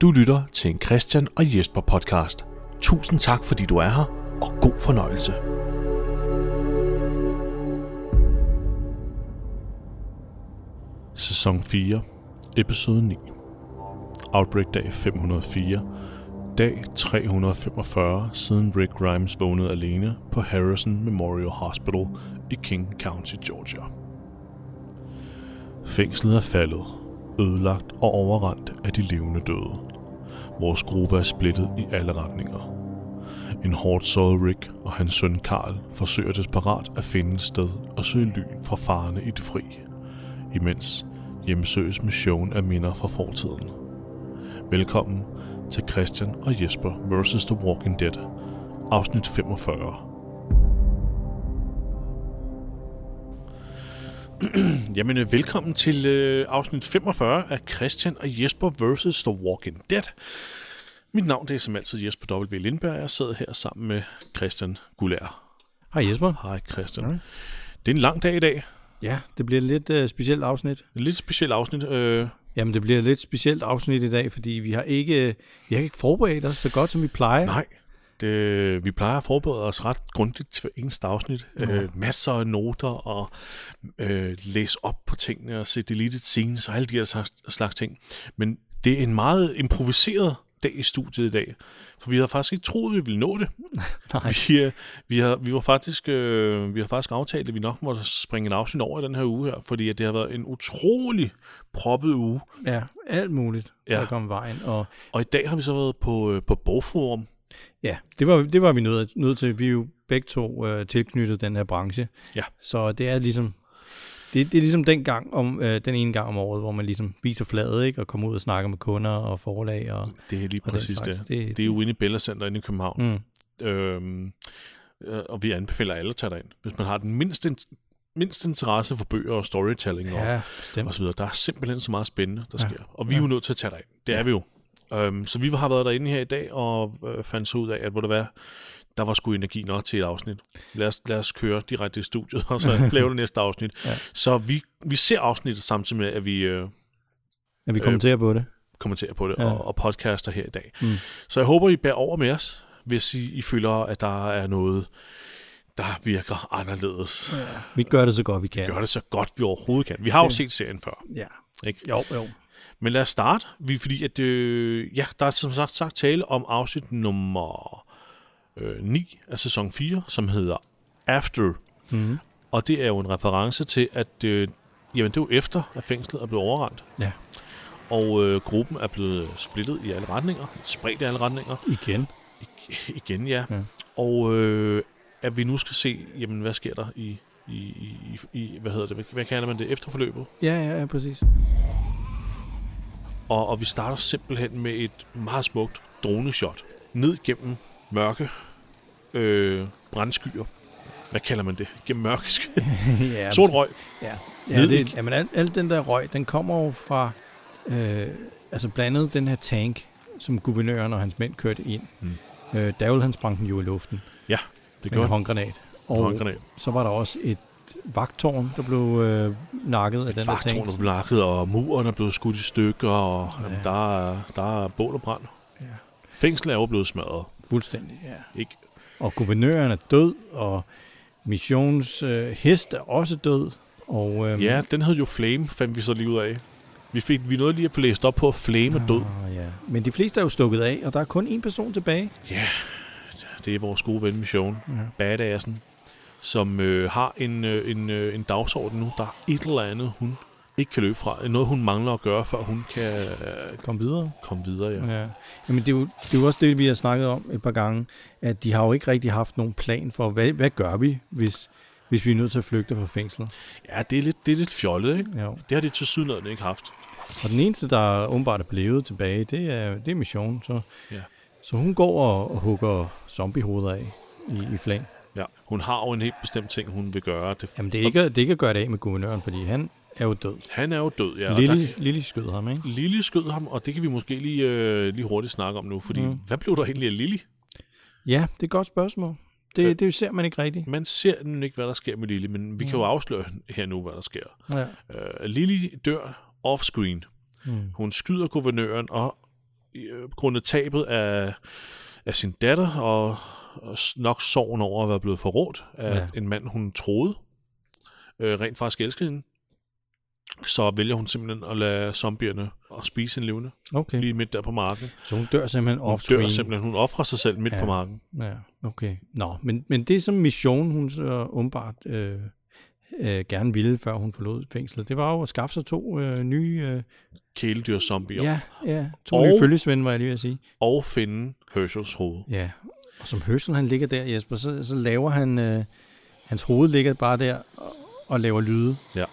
Du lytter til en Christian og Jesper podcast. Tusind tak, fordi du er her, og god fornøjelse. Sæson 4, episode 9. Outbreak dag 504. Dag 345 siden Rick Grimes vågnede alene på Harrison Memorial Hospital i King County, Georgia. Fængslet er faldet, ødelagt og overrendt af de levende døde. Vores gruppe er splittet i alle retninger. En hårdt såret Rick og hans søn Karl forsøger desperat at finde et sted og søge ly fra farerne i det fri, imens hjemsøges med showen af minder fra fortiden. Velkommen til Christian og Jesper vs. The Walking Dead, afsnit 45. Jamen, øh, velkommen til øh, afsnit 45 af Christian og Jesper vs. The Walking Dead. Mit navn det er som altid Jesper W. Lindberg, og jeg sidder her sammen med Christian Gullær. Hej Jesper. Hej Christian. Hej. Det er en lang dag i dag. Ja, det bliver et lidt uh, specielt afsnit. En lidt speciel afsnit. Øh, Jamen, det bliver et lidt specielt afsnit i dag, fordi vi har ikke, vi har ikke forberedt os så godt, som vi plejer. nej, det, vi plejer at forberede os ret grundigt til eneste afsnit. Ja. Øh, masser af noter og øh, læse op på tingene og se deleted scenes og alle de her slags, slags ting. Men det er en meget improviseret dag i studiet i dag. For vi havde faktisk ikke troet, at vi ville nå det. Nej. Vi, øh, vi, har, vi, var faktisk, øh, vi har faktisk aftalt, at vi nok måtte springe en afsnit over i den her uge her, fordi at det har været en utrolig proppet uge. Ja, alt muligt, Ja. der kom vejen. Og Og i dag har vi så været på, øh, på Bogforum. Ja, det var, det var vi nødt, nødt til. Vi er jo begge to uh, tilknyttet den her branche. Ja. Så det er ligesom, det, det er ligesom den gang om, uh, den ene gang om året, hvor man ligesom viser fladet, ikke? Og kommer ud og snakker med kunder og forlag. Og, Det er lige og præcis slags. det. Det- Det er jo inde i Bella Center inde i København. mm, Øhm, øh, og vi anbefaler alle at tage derind. Hvis man har den mindste, mindste interesse for bøger og storytelling og, ja, og bestemt. så videre. Der er simpelthen så meget spændende, der Ja. sker. Og vi er jo nødt til at tage derind. Det er Ja. vi jo. Øhm, så vi har været derinde her i dag og øh, fandt så ud af, at hvor det var, der var sgu energi nok til et afsnit. Lad os, lad os køre direkte i studiet, og så lave det næste afsnit. Ja. Så vi, vi ser afsnittet samtidig med, at vi øh, Ja, vi kommenterer på det. kommenterer på det Ja. og, og podcaster her i dag. Mm. Så jeg håber, I bærer over med os, hvis I, I føler, at der er noget, der virker anderledes. Ja. Vi gør det så godt, vi kan. Gør det så godt, vi overhovedet kan. Vi har jo set serien før. Ja. Ikke? Jo, jo. Men lad os starte, vi, fordi at, øh, ja, der er som sagt, sagt tale om afsnit nummer øh, 9 af sæson 4, som hedder After. Mm. Og det er jo en reference til, at øh, jamen, det er jo efter, at fængslet er blevet overrendt. Ja. Og øh, gruppen er blevet splittet i alle retninger, spredt i alle retninger. Igen. I- Igen, ja. Ja. Og øh, at vi nu skal se, jamen, hvad sker der i, i, i, i hvad hedder det, hvad, hvad kalder man det, efterforløbet? Ja, ja, ja, præcis. Og, og vi starter simpelthen med et meget smukt droneshot ned gennem mørke øh, brændskyer. Hvad kalder man det? Gennem mørke ja, Sort røg. Ja, ja det, jamen al, al den der røg, den kommer jo fra, øh, altså blandt andet den her tank, som guvernøren og hans mænd kørte ind. Mm. Øh, Davel, han sprang den jo i luften Det med en gjorde håndgranat. Og Håndgranat. så var der også et vagtårn, der blev øh, nakket af den der tank. er blevet lakket, og muren er blevet skudt i stykker, og ja. Ja. jamen, der, er, der er bål og brand. Ja. Fængslet er jo blevet smadret. Fuldstændig, ja. Ikke? Og guvernøren er død, og missions øh, hest er også død. Og, øhm, Ja, den hed jo Flame, fandt vi så lige ud af. Vi, fik, vi nåede lige at få læst op på, at Flame er død. Ah, ja. Men de fleste er jo stukket af, og der er kun én person tilbage. Ja, det er vores gode ven Mission. Ja. Badassen, som øh, har en, øh, en, øh, en dagsorden nu. Der er et eller andet, hun ikke kan løbe fra. Noget, hun mangler at gøre, før hun kan øh, Kom videre. komme videre. Ja. Ja. Jamen, det er, jo, det er jo også det, vi har snakket om et par gange, at de har jo ikke rigtig haft nogen plan for, hvad, hvad gør vi, hvis, hvis vi er nødt til at flygte fra fængslet. ja, det er lidt, det er lidt fjollet, ikke? Ja. Det har de til sydenlandet ikke haft. Og den eneste, der åbenbart er blevet tilbage, det er, det er Mission. Så, Ja. så hun går og, og hugger zombiehoveder af i, i flang. Hun har jo en helt bestemt ting, hun vil gøre. Det, Jamen, det er, ikke, det er ikke at gøre det af med guvernøren, fordi han er jo død. han er jo død, ja. Lille, der- Lille skød ham, ikke? Lily skød ham, og det kan vi måske lige, øh, lige hurtigt snakke om nu, fordi mm. Mm. hvad blev der egentlig af Lily? Ja, det er et godt spørgsmål. Det, Øh. det ser man ikke rigtigt. Man ser nemlig ikke, hvad der sker med Lily, men vi kan jo Mm. afsløre her nu, hvad der sker. Ja. Øh, Lily dør off-screen. Mm. Hun skyder guvernøren, og øh, grundet tabet af, af sin datter, og, nok sorgen over at være blevet forrådt af Ja. en mand, hun troede øh, rent faktisk elskede hende, så vælger hun simpelthen at lade zombierne og spise en levende, Okay. lige midt der på marken. Så hun dør simpelthen Hun off-screen. dør simpelthen, hun offrer sig selv midt Ja. på marken. Ja, okay. Nå, men, men det som mission, hun så åbenbart øh, øh, gerne ville, før hun forlod fængslet, det var jo at skaffe sig to øh, nye... Øh, Kæledyr zombier. ja, ja, to Og- nye følgesvend, var jeg lige ved at sige. Og finde Herschels hoved. Ja, og som Hørsel han ligger der, Jesper, så, så laver han... Øh, hans hoved ligger bare der og, og laver lyde. Ja. Det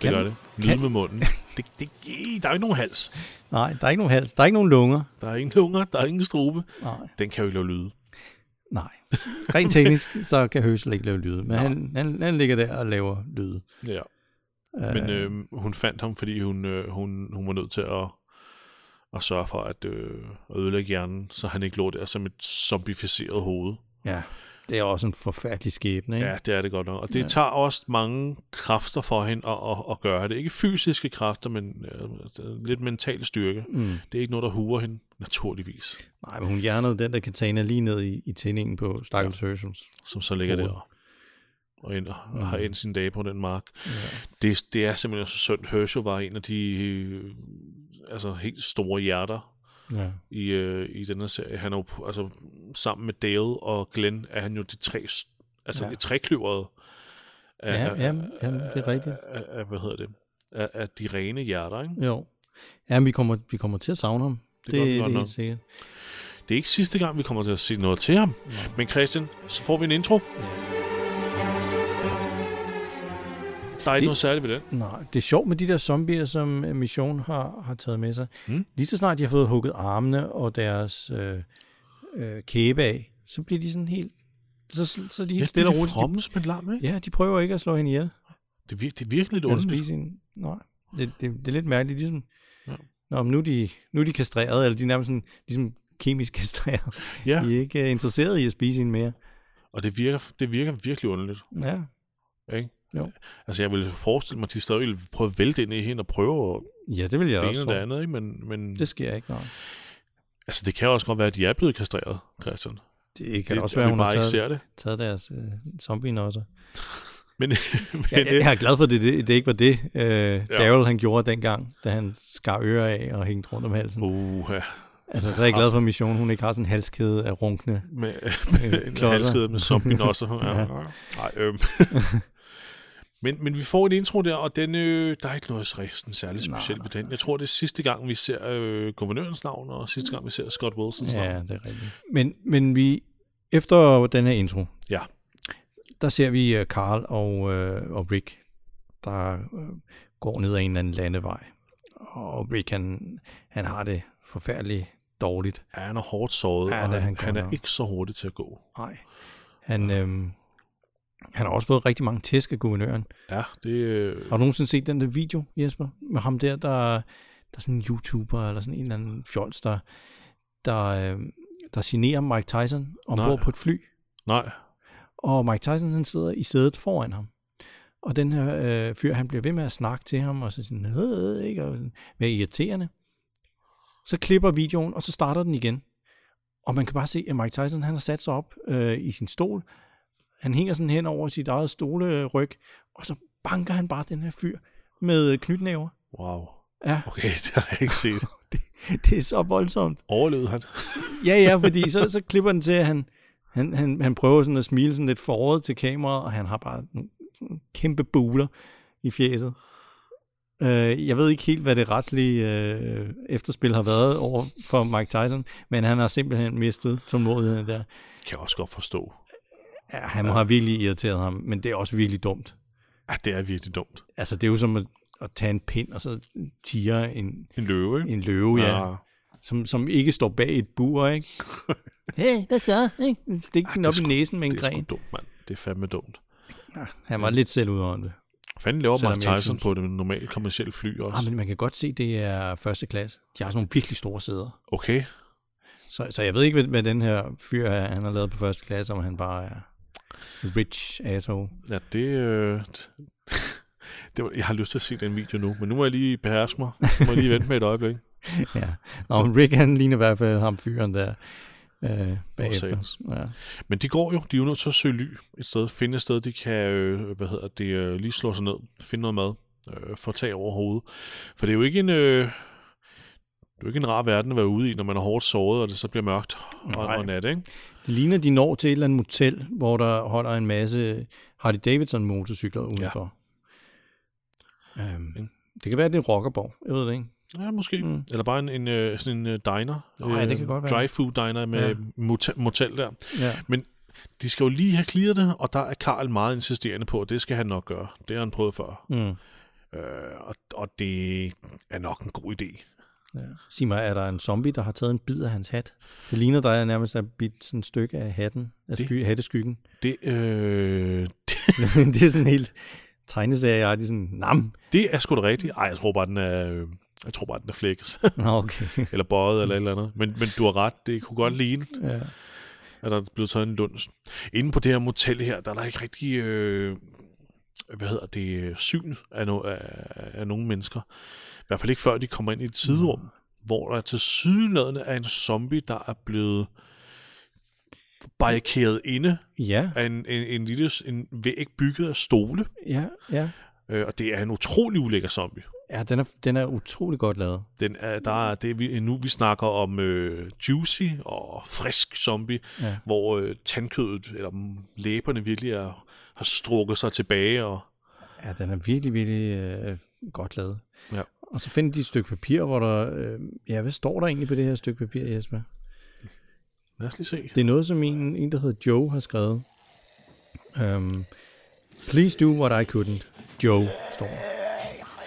Kan- gør det. Lyd kan- med munden. Det, det, der er ikke nogen hals. Nej, der er ikke nogen hals, der er ikke nogen lunger. Der er ingen lunger, der er ingen strube. Nej, Den kan jo ikke lave lyde. nej. Rent teknisk, så kan Hørsel ikke lave lyde, men han, han, han ligger der og laver lyde. Ja. Men øh, hun fandt ham, fordi hun, øh, hun, hun var nødt til at, at sørge for at, øh, at ødelægge hjernen, så han ikke lå der som et zombificeret hoved. Ja, det er også en forfærdelig skæbne, ikke? Ja, det er det godt nok. Og det Ja. tager også mange kræfter for hende at, at, at gøre det. Ikke fysiske kræfter, men øh, lidt mental styrke. Mm. Det er ikke noget, der huer hende, naturligvis. Nej, men hun hjernede den der katana lige ned i, i tændingen på Stakkels ja. Som så ligger der og, ind, Mm. og har endt sine dage på den mark. Ja. Det, det er simpelthen så synd. Herschel var en af de øh, altså helt store hjerter ja. i, øh, i den her serie. Han er jo, altså, sammen med Dale og Glenn er han jo de tre, altså Ja. ja. de trekløvrede af, Ja, ja, ja, det er rigtigt. Af, af, hvad hedder det? Af, af de rene hjerter, ikke? Jo. Ja, men vi kommer, vi kommer til at savne ham. Det, det, det godt er nok. helt sikkert. Det er ikke sidste gang, vi kommer til at se noget til ham. Men Christian, så får vi en intro. Der er ikke Det- noget særligt ved det. Nej, det er sjovt med de der zombier, som øh, Mission har, har taget med sig. Mm. Lige så snart de har fået hugget armene og deres øh, øh, kæbe af, så bliver de sådan helt... Så, så de helt stille og roligt. Fromme som en lam, ikke? Ja, de prøver ikke at slå hende ihjel. Det, er vir- det er virkelig lidt underligt. Nej, det, det, det er lidt mærkeligt. Ligesom, Ja. Nå, men nu er, de, nu er de kastreret, eller de er nærmest sådan, ligesom kemisk kastreret. Ja, De er ikke uh, interesseret i at spise hende mere. og det virker, det virker virkelig underligt. Ja, Ikke? Jo. Altså, jeg ville forestille mig, at de stadig ville prøve at vælte ind i hende og prøve at ja det vil jeg det også ene tro. det andet, ikke? Men, men Det sker ikke, nej. altså, det kan også godt være, at de er blevet kastreret, Christian. Det kan det, også og være, vi hun har taget, det. taget deres øh, zombie også. Men, men Jeg, jeg, jeg er glad for, at det, det, det ikke var det, øh, ja. Daryl han gjorde dengang, da han skar ører af og hængte rundt om halsen. Uh. ja. Altså, så er jeg glad for, at Mission hun ikke har sådan en halskæde af runkende. med, Øh, med en halskede med zombien også. Ja. Nej, øhm. Men, men vi får en intro der, og den, øh, der er ikke noget sådan særligt specielt ved den. Jeg tror, det er sidste gang, vi ser øh, guvernørens navn, og sidste gang, vi ser Scott Wilsons Ja, navn. det er rigtigt. Men, men vi, efter den her intro, Ja. der ser vi uh, Carl og, uh, og Rick, der uh, går ned ad en eller anden landevej. Og Rick, han, han har det forfærdeligt dårligt. Ja, han er hårdt såret, Ja, ja, og han, han han er nok. ikke så hurtig til at gå. Nej. Han, øhm, han har også fået rigtig mange tæsk af guvernøren. Ja, det... Øh, Har du nogensinde set den der video, Jesper? Med ham der, der, der er sådan en YouTuber, eller sådan en eller anden fjols, der, der, øh, der signerer Mike Tyson ombord Nej. på et fly. nej, Og Mike Tyson, han sidder i sædet foran ham. Og den her øh, fyr, han bliver ved med at snakke til ham, og så sådan, ikke, og sådan, være irriterende. Så klipper videoen, og så starter den igen. Og man kan bare se, at Mike Tyson, han har sat sig op øh, i sin stol. Han hænger sådan hen over sit eget stoleryg, og så banker han bare den her fyr med knytnæver. wow. Ja, Okay, det har jeg ikke set. det er så voldsomt. Overlevede han? Ja, ja, fordi så, så klipper den til, at han, han, han, han prøver sådan at smile sådan lidt foråret til kameraet, og han har bare nogle sådan kæmpe buler i fjeset. Øh, jeg ved ikke helt, hvad det retslige øh, efterspil har været over for Mike Tyson, men han har simpelthen mistet tålmodigheden der. Kan jeg også godt forstå. Ja, han ja. har virkelig irriteret ham, men det er også virkelig dumt. Ja, det er virkelig dumt. Altså, det er jo som at, at tage en pind, og så tire en, En løve, ikke? en løve, ja, som, som ikke står bag et bur, ikke? hey, hvad så? Ikke? Stik Ej, den op i sgu- næsen med en Det er gren. sgu dumt, mand. Det er fandme dumt. Han var lidt selv ude det. Fanden laver Mark Tyson synes- på det normale kommercielle fly også? Ah, men man kan godt se, det er første klasse. De har sådan nogle virkelig store sæder. Okay. Så, så jeg ved ikke, hvad, hvad den her fyr han har lavet på første klasse, om han bare er rich asshole. Ja, det, øh, Det var, jeg har lyst til at se den video nu, men nu må jeg lige beherske mig. Nu må jeg lige vente med et øjeblik. ja. Nå, Rick han ligner i hvert fald ham fyren der øh, bagefter. Ja. Men de går jo, de er jo nødt til at søge ly et sted, finde et sted, de kan, øh, hvad hedder det, øh, lige slå sig ned, finde noget mad, øh, få tag over hovedet. For det er jo ikke en, øh, det er jo ikke en rar verden at være ude i, når man er hårdt såret, og det så bliver mørkt og, Nej. og nat, ikke? Det ligner, de når til et eller andet motel, hvor der holder en masse Harley Davidson motorcykler udenfor. Ja. Øhm, det kan være, det er rockerborg. Jeg ved det ikke. Ja, måske. Mm. Eller bare en, en øh, sådan en øh, diner. Nå, ja, det kan godt være. Dry-food diner med Ja. motel, motel der. Ja. De skal jo lige have clearet det, og der er Karl meget insisterende på, at det skal han nok gøre. Det har han prøvet før. Mm. Øh, og, og det er nok en god idé. Ja. Sig mig, er der en zombie, der har taget en bid af hans hat? Det ligner, der er nærmest er bidt sådan et stykke af hatten, af Det- sky, hatteskyggen. Det, øh, det er sådan helt tegneserie sådan, nam. det er sgu da rigtigt. Ej, jeg tror bare, den er... Jeg tror bare, den er flækkes. Okay. eller bøjet, eller et eller andet. Men, men du har ret. Det kunne godt ligne, ja. at der er blevet taget en lunds. Inde på det her motel her, der er der ikke rigtig... Øh, hvad hedder det? øh, Syn af, no, af, af nogle mennesker. Hvert fald ikke før de kommer ind i et siderum, hvor der til sydenladende er en zombie, der er blevet barrikeret inde Ja, af en, en, en lille en væg bygget af stole. ja, ja. Øh, og det er en utrolig ulækker zombie. Ja, den er, den er utrolig godt lavet. Den er, der er det, vi, nu vi snakker om øh, juicy og frisk zombie, Ja. hvor øh, tandkødet eller mm, læberne virkelig er, har strukket sig tilbage. Og, Ja, den er virkelig, virkelig øh, godt lavet. Ja. Og så finder de et stykke papir, hvor der... Øh, ja, hvad står der egentlig på det her stykke papir, Jesper? lad os lige se. Det er noget, som en, en der hedder Joe, har skrevet. Um, Please do what I couldn't. Joe, står.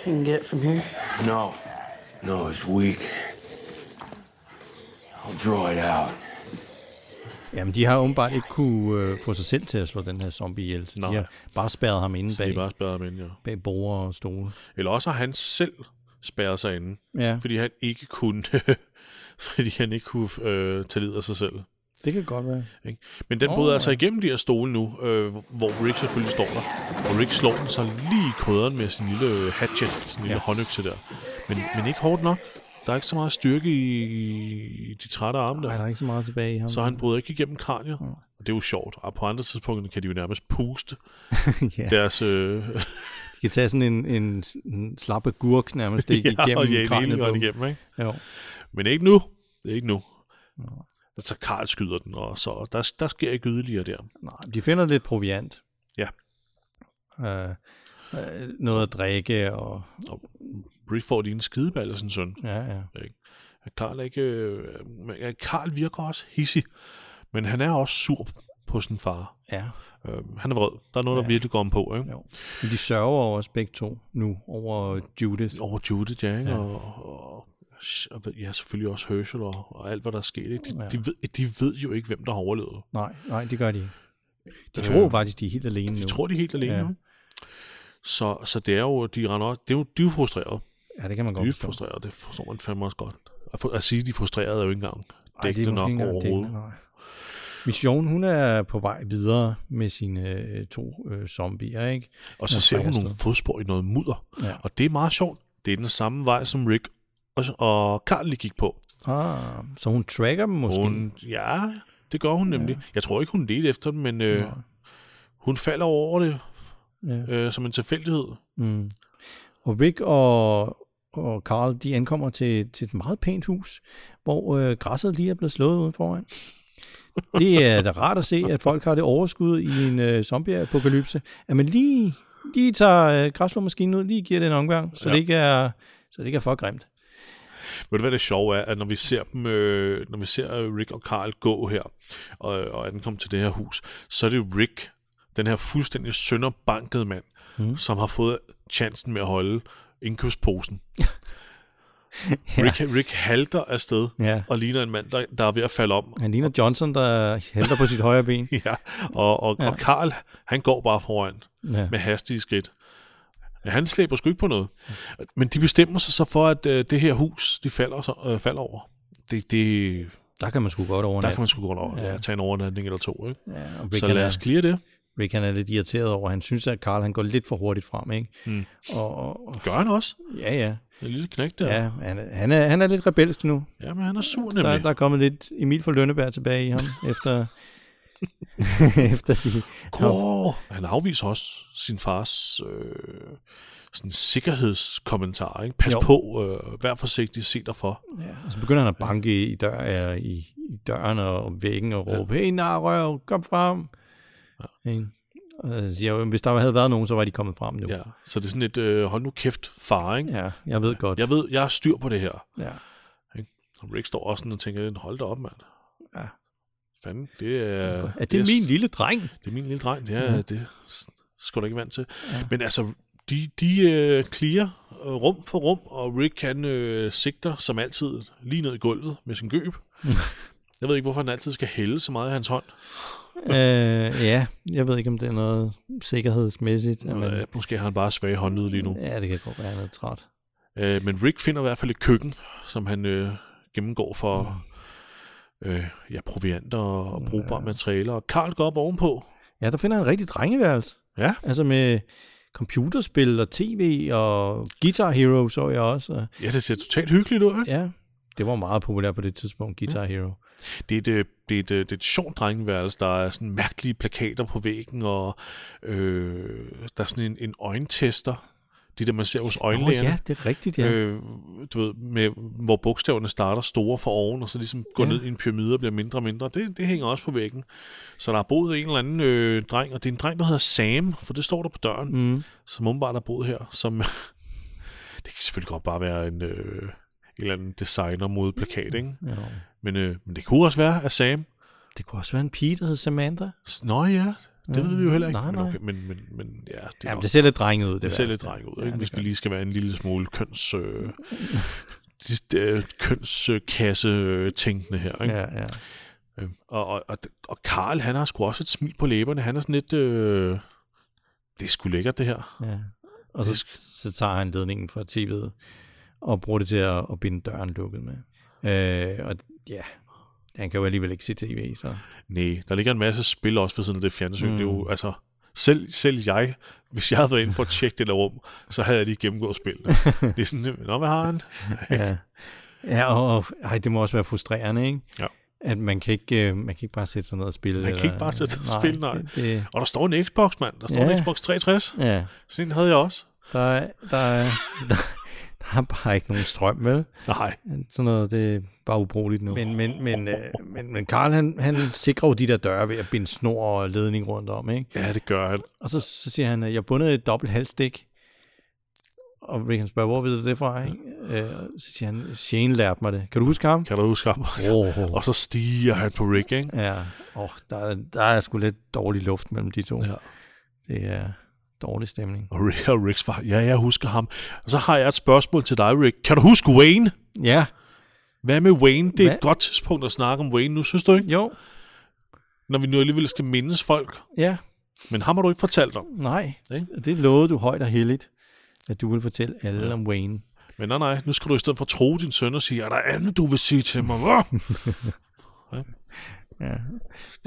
You can get it from here. No. No, it's weak. I'll draw it out. Jamen, de har åbenbart ikke kunne øh, få sig selv til at slå den her zombie ihjel. Så de Nej. har bare spærret ham inde bag, bare spærret ham ind, ja. bag borde og stole. Eller også har han selv spærret sig inde, Ja, fordi han ikke kunne, fordi han ikke kunne øh, tage lid af sig selv. det kan godt være. Men den Åh, bryder altså igennem de her stole nu, øh, hvor Rick selvfølgelig står der. Og Rick slår den så lige i krydderen med sin lille hatchet, sin lille Ja. håndøkse der. Men, men ikke hårdt nok. Der er ikke så meget styrke i, de trætte arme Nej, der. der er ikke så meget tilbage i ham. Så han bryder ikke igennem kraniet. Og det er jo sjovt. Og på andre tidspunkter kan de jo nærmest puste ja. deres... Øh, Kan tage sådan en, en, en slappe gurk nærmest ikke ja, igennem ja, hele på igennem, ikke? Jo. Men ikke nu. Det er ikke nu. Så Karl skyder den, og så der, der sker ikke yderligere der. Nej, de finder lidt proviant. Ja. Øh, øh, noget at drikke, og Og Rick får lige en skideball af sin søn. ja, ja. Karl er ikke... Øh, Karl virker også hissig, men han er også sur på sin far. ja. Øh, han er vred. Der er noget, der Ja. virkelig går om på, ikke? Jo. Men de sørger over os begge to nu, over Judith. Over Judith, ja, ikke? Ja. Og, og, og, ja, selvfølgelig også Herschel og, og alt, hvad der er sket. Ikke? De, Ja. de, ved, de ved jo ikke, hvem der har overlevet. Nej, nej, det gør de ikke. De Øh, tror faktisk, de er helt alene De nu. tror, de er helt alene Ja. nu. Så, så det er jo, de render også, det er jo, de er jo frustrerede. Ja, det kan man De godt er forstå. frustrerede, det forstår man fandme også godt. At, at sige, at de er frustrerede er jo ikke engang dækkende nok overhovedet. dækkende, nej. Mission, hun er på vej videre med sine øh, to øh, zombier, ikke? Og så ser hun nogle fodspor i noget mudder. Ja. Og det er meget sjovt. Det er den samme vej, som Rick og, og Carl lige gik på. Ah, så hun tracker dem måske? Hun, ja, det gør hun nemlig. Ja. Jeg tror ikke, hun ledte efter dem, men øh, hun falder over det Ja. øh, som en tilfældighed. Mm. Og Rick og, og Carl, de ankommer til, til et meget pænt hus, hvor øh, græsset lige er blevet slået ude foran. Det er da rart at se, at folk har det overskud i en øh, zombie-apokalypse, at man lige, lige tager øh, græsslåmaskinen ud, lige giver det en omgang, så, ja. Det, ikke er, så det ikke er for grimt. Ved du hvad det sjove er, at når vi ser dem, øh, når vi ser øh, Rick og Carl gå her, og, og ankomme til det her hus, så er det Rick, den her fuldstændig sønderbankede mand, mm. som har fået chancen med at holde indkøbsposen. ja. Rick, Rick halter afsted Ja. og ligner en mand, der, der er ved at falde om. Han ligner Johnson, der hælder på sit højre ben. Ja, og, og, Ja. og Carl, han går bare foran Ja. med hastige skridt. Han slæber sgu ikke på noget. Men de bestemmer sig så for, at øh, det her hus, de falder, så, øh, falder over. Det, det, Der kan man sgu godt der overnatte. kan man sgu godt over, Ja. ja. tage en overnatning eller to. Ikke? Ja, og Rick, Så lad os clear det. Rick han er lidt irriteret over, han synes, at Carl han går lidt for hurtigt frem, ikke? Mm. Og, og, og Gør han også? ja, ja. En lille knæk der. Ja, han, er- han, er, han er lidt rebelsk nu. ja men han er sur nemlig. Der, der er kommet lidt Emil fra Lønneberg tilbage i ham, efter, efter de... Grå. Han afviser også sin fars øh, sådan sikkerhedskommentar. Ikke? Pas Jo. på, øh, vær forsigtig, se dig for. Ja, og så begynder han at banke i, dør, i, i døren og væggen og råbe, hey narrøv, kom frem. Ja. Jeg siger, jo, hvis der havde været nogen, så var de kommet frem nu. Ja. Så det er sådan et, øh, hold nu kæft, far, ikke? ja jeg ved godt. Jeg ved, jeg har styr på det her. Ja. Og Rick står også sådan og tænker, hold da op, mand. Ja. Fanden, det er... Er det min lille dreng? Det er min lille dreng, det er, Ja. det skal du ikke vant til. Ja. Men altså, de, de øh, clear øh, rum for rum, og Rick han øh, sigter som altid lige ned i gulvet med sin gøb. Jeg ved ikke, hvorfor han altid skal hælde så meget i hans hånd. øh, ja, jeg ved ikke, om det er noget sikkerhedsmæssigt. Men, øh, måske har han bare svage håndled lige nu. ja, det kan godt være, han er træt. Øh, men Rick finder i hvert fald et køkken, som han øh, gennemgår for øh, ja, provianter og brugbare materialer. Og Karl går op ovenpå. Ja, der finder han en rigtig drengeværelse. Ja, Altså med computerspil og tv og Guitar Hero så jeg også. Og, ja det ser totalt hyggeligt ud. Ikke? ja, det var meget populært på det tidspunkt, Guitar Hero. Det er et, det, er et, det er et sjovt drengeværelse. Der er sådan mærkelige plakater på væggen, og øh, der er sådan en, en øjentester. De der, man ser hos Åh oh, øjenlægerne. ja, det er rigtigt, ja. Øh, du ved, med, hvor bogstaverne starter store for oven, og så ligesom går Ja. ned i en pyramide og bliver mindre og mindre. Det, det hænger også på væggen. Så der er boet en eller anden øh, dreng, og det er en dreng, der hedder Sam, for det står der på døren, Mm. som åbenbart er boet her. Som, det kan selvfølgelig godt bare være en, øh, en eller anden designer mod plakat, ikke? Ja. Men, øh, men det kunne også være, at Sam... Det kunne også være en pige, der hed Samantha. Nå ja, det Ja, ved vi jo heller ikke. nej, nej. Men, okay, men, men, men ja, det, Jamen, er det ser lidt drenget ud, det, det ser lidt værste. dreng ud, ikke? hvis vi lige skal være en lille smule køns... Øh, øh, kønskasse-tænkende her. Ikke? Ja, ja. Øh, og, og, og, og Karl, han har sgu også et smil på læberne. Han er sådan lidt... Øh, det er sgu lækkert, det her. ja. Og så, så tager han ledningen fra tv'et og bruger det til at, at binde døren lukket med. Øh, og ja, han kan jo alligevel ikke se tv, så... Nej, der ligger en masse spil også ved siden af det fjernsyn. Mm. Mm. Det er jo, altså, selv, selv jeg, hvis jeg havde været inde for at tjekke det der rum, så havde jeg lige gennemgået spillene. det er sådan, nå, hvad har han? Ja, ja og, og ej, det må også være frustrerende, ikke? Ja. At man kan ikke, øh, man kan ikke bare sætte sig ned og spille. Man kan ikke bare sætte sig og spille, nej. Det, det, Og der står en Xbox, mand. Der står Ja. en Xbox 360. ja, Sådan en havde jeg også. der, er- der, er- der, der er bare ikke nogen strøm, vel? Nej, Sådan noget, det er bare ubrugeligt nu. Men, men, men, øh, men, men Karl, han, han sikrer jo de der døre ved at binde snor og ledning rundt om, ikke? ja, det gør han. Og så, så siger han, at jeg har bundet et dobbelt halvstik. Og Rick han spørger, hvor ved du det fra? Ikke? Øh, så siger han, Shane lærte mig det. Kan du huske ham? Kan du huske ham? Oh. Og så stiger han på Rick, ikke? Ja, oh, der, er- der er sgu lidt dårlig luft mellem de to. Ja. Det er dårlig stemning. Og Rick og Ricks far, ja, jeg husker ham. Og så har jeg et spørgsmål til dig, Rick. Kan du huske Wayne? Ja, Hvad med Wayne? Det er Hvad? et godt tidspunkt at snakke om Wayne nu, synes du ikke? jo, Når vi nu alligevel skal mindes folk. ja, Men ham har du ikke fortalt om. nej. Ikke? Det lovede du højt og heldigt, at du vil fortælle alle ja. om Wayne. Men nej, nej, nu skal du i stedet for tro din søn og sige, er der andet, du vil sige til mig? Hva? Ja.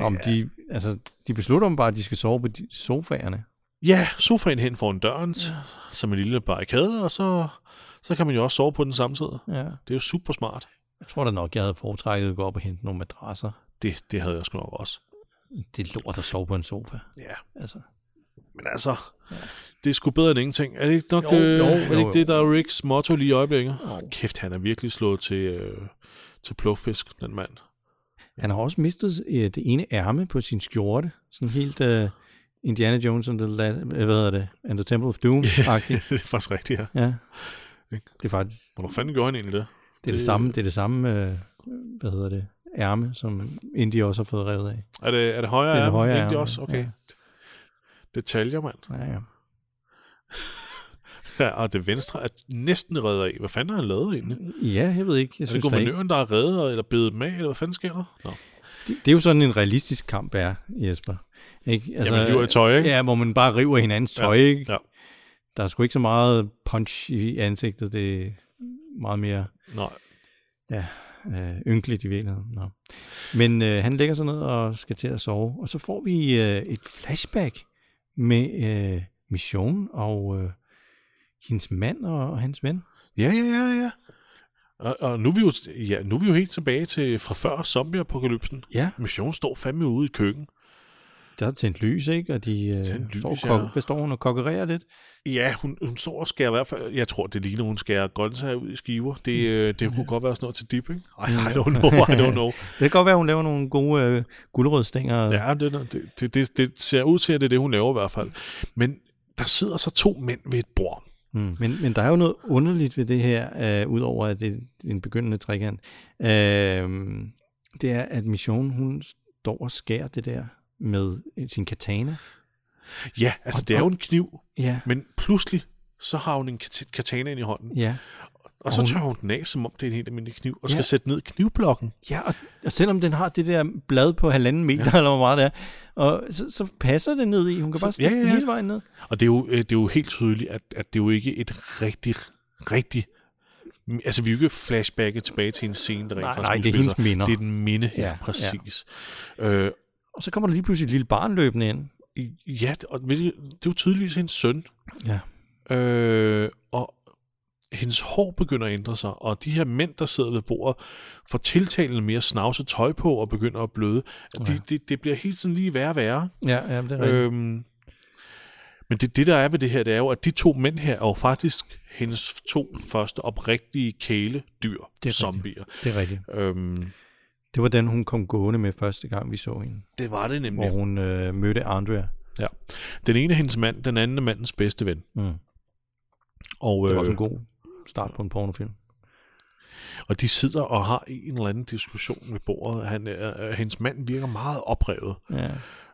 Om de, altså, de beslutter om bare, at de skal sove på de sofaerne. Ja, sofaen hen foran døren, ja. som en lille barrikade, og så, så kan man jo også sove på den samme side. Ja. Det er jo super smart. Jeg tror da nok, jeg havde foretrækket at gå op og hente nogle madrasser. Det, det havde jeg sgu nok også. Det er lort at sove på en sofa. Ja, Altså. men altså, det er sgu bedre end ingenting. Er det ikke nok, Jo, øh, jo, er det jo, ikke jo. det, der er Ricks motto lige i øjeblikket? Jo. Kæft, han er virkelig slået til, øh, til plukfisk, den mand. Han har også mistet øh, det ene ærme på sin skjorte. Sådan helt uh, Indiana Jones and the, La- øh, hvad hedder det? and the Temple of Doom. det -agtigt. er faktisk rigtigt, ja. ja. Det er faktisk Hvornår fanden gjorde han egentlig det? det er det, Det- samme, det, er det samme øh, hvad hedder det, ærme, som Indy også har fået revet af. Er det, er det højere Det er det ærme? det ærme, også? Okay. ja. Detaljer, mand. Ja, ja. Ja, og det venstre er næsten reddet af. Hvad fanden har han lavet egentlig? ja, jeg ved ikke. Jeg Er det synes, der ikke. guvernøren, der er reddet, eller bedet af, eller hvad fanden sker der? Nå. Det, det, er jo sådan en realistisk kamp er, Jesper. Ikke? Altså, Jamen, river i tøj, ikke? Ja, hvor man bare river hinandens tøj, Ja, ikke? ja. Der er sgu ikke så meget punch i ansigtet. Det er meget mere... Nej. øh, ynkeligt i virkeligheden. Nå. Men øh, han lægger sig ned og skal til at sove, og så får vi øh, et flashback med øh, Mission og øh, hendes mand og, og hans ven. Ja, ja, ja, ja. Og, og nu, er vi jo, ja, nu er vi jo helt tilbage til fra før zombieapokalypsen. Ja, Mission står fandme ude i køkken. der er tændt lys, ikke? Og de øh, lys, står, ja. kok- står hun og kokkererer lidt? Ja, hun, hun står og skærer i hvert fald... Jeg tror, det ligner, hun skærer grøntsager ud i skiver. Det, øh, det kunne godt være sådan noget til dip, ikke? Ej, I don't know, I don't know. Det kan godt være, hun laver nogle gode øh, guldrødstænger. Ja, det, det, det, det, det ser ud til, at det er det, hun laver i hvert fald. Men der sidder så to mænd ved et bord. Mm. Men, men der er jo noget underligt ved det her, øh, udover at det er en begyndende trekant. Øh, det er, at Mission, hun står og skærer det der med sin katana. Ja, altså Og- det er jo en kniv, Ja, men pludselig så har hun en kat- katana ind i hånden. ja. Og så hun- tør hun den af, som om det er en helt almindelig kniv, og skal Ja. sætte ned knivblokken. Ja, og, og selvom den har det der blad på halvanden meter, ja. eller hvor meget det er, og så, så passer det ned i. Hun kan Så- bare stikke ja, ja, ja, hele vejen ned. Og det er jo, øh, det er jo helt tydeligt, at, at det er jo ikke et rigtig, rigtig... Altså, vi er jo ikke flashbacket tilbage til en scene, der rent Nej, nej, det er hendes minder. Det er den minde her, Ja, præcis. Ja. Øh, Og så kommer der lige pludselig et lille barn løbende ind. ja, og det er jo tydeligvis hendes søn. Ja. Øh, og hendes hår begynder at ændre sig, og de her mænd, der sidder ved bordet, får tiltalende mere snavset tøj på og begynder at bløde. Ja. Det, det, det bliver helt sådan lige værre og værre. Ja, ja, det er rigtigt. Øh, Øhm, men det, det, der er ved det her, det er jo, at de to mænd her er jo faktisk hendes to første oprigtige kæledyr, rigtigt. zombier. det er rigtigt. Øhm, Det var den, hun kom gående med første gang, vi så hende. det var det Hvor nemlig. hun øh, mødte Andrea. Ja. Den ene er hendes mand, den anden er mandens bedste ven. Mm. Og, Det var øh, også en god start på en pornofilm. og de sidder og har en eller anden diskussion ved bordet. Han, øh, øh, hendes mand virker meget oprevet. Ja.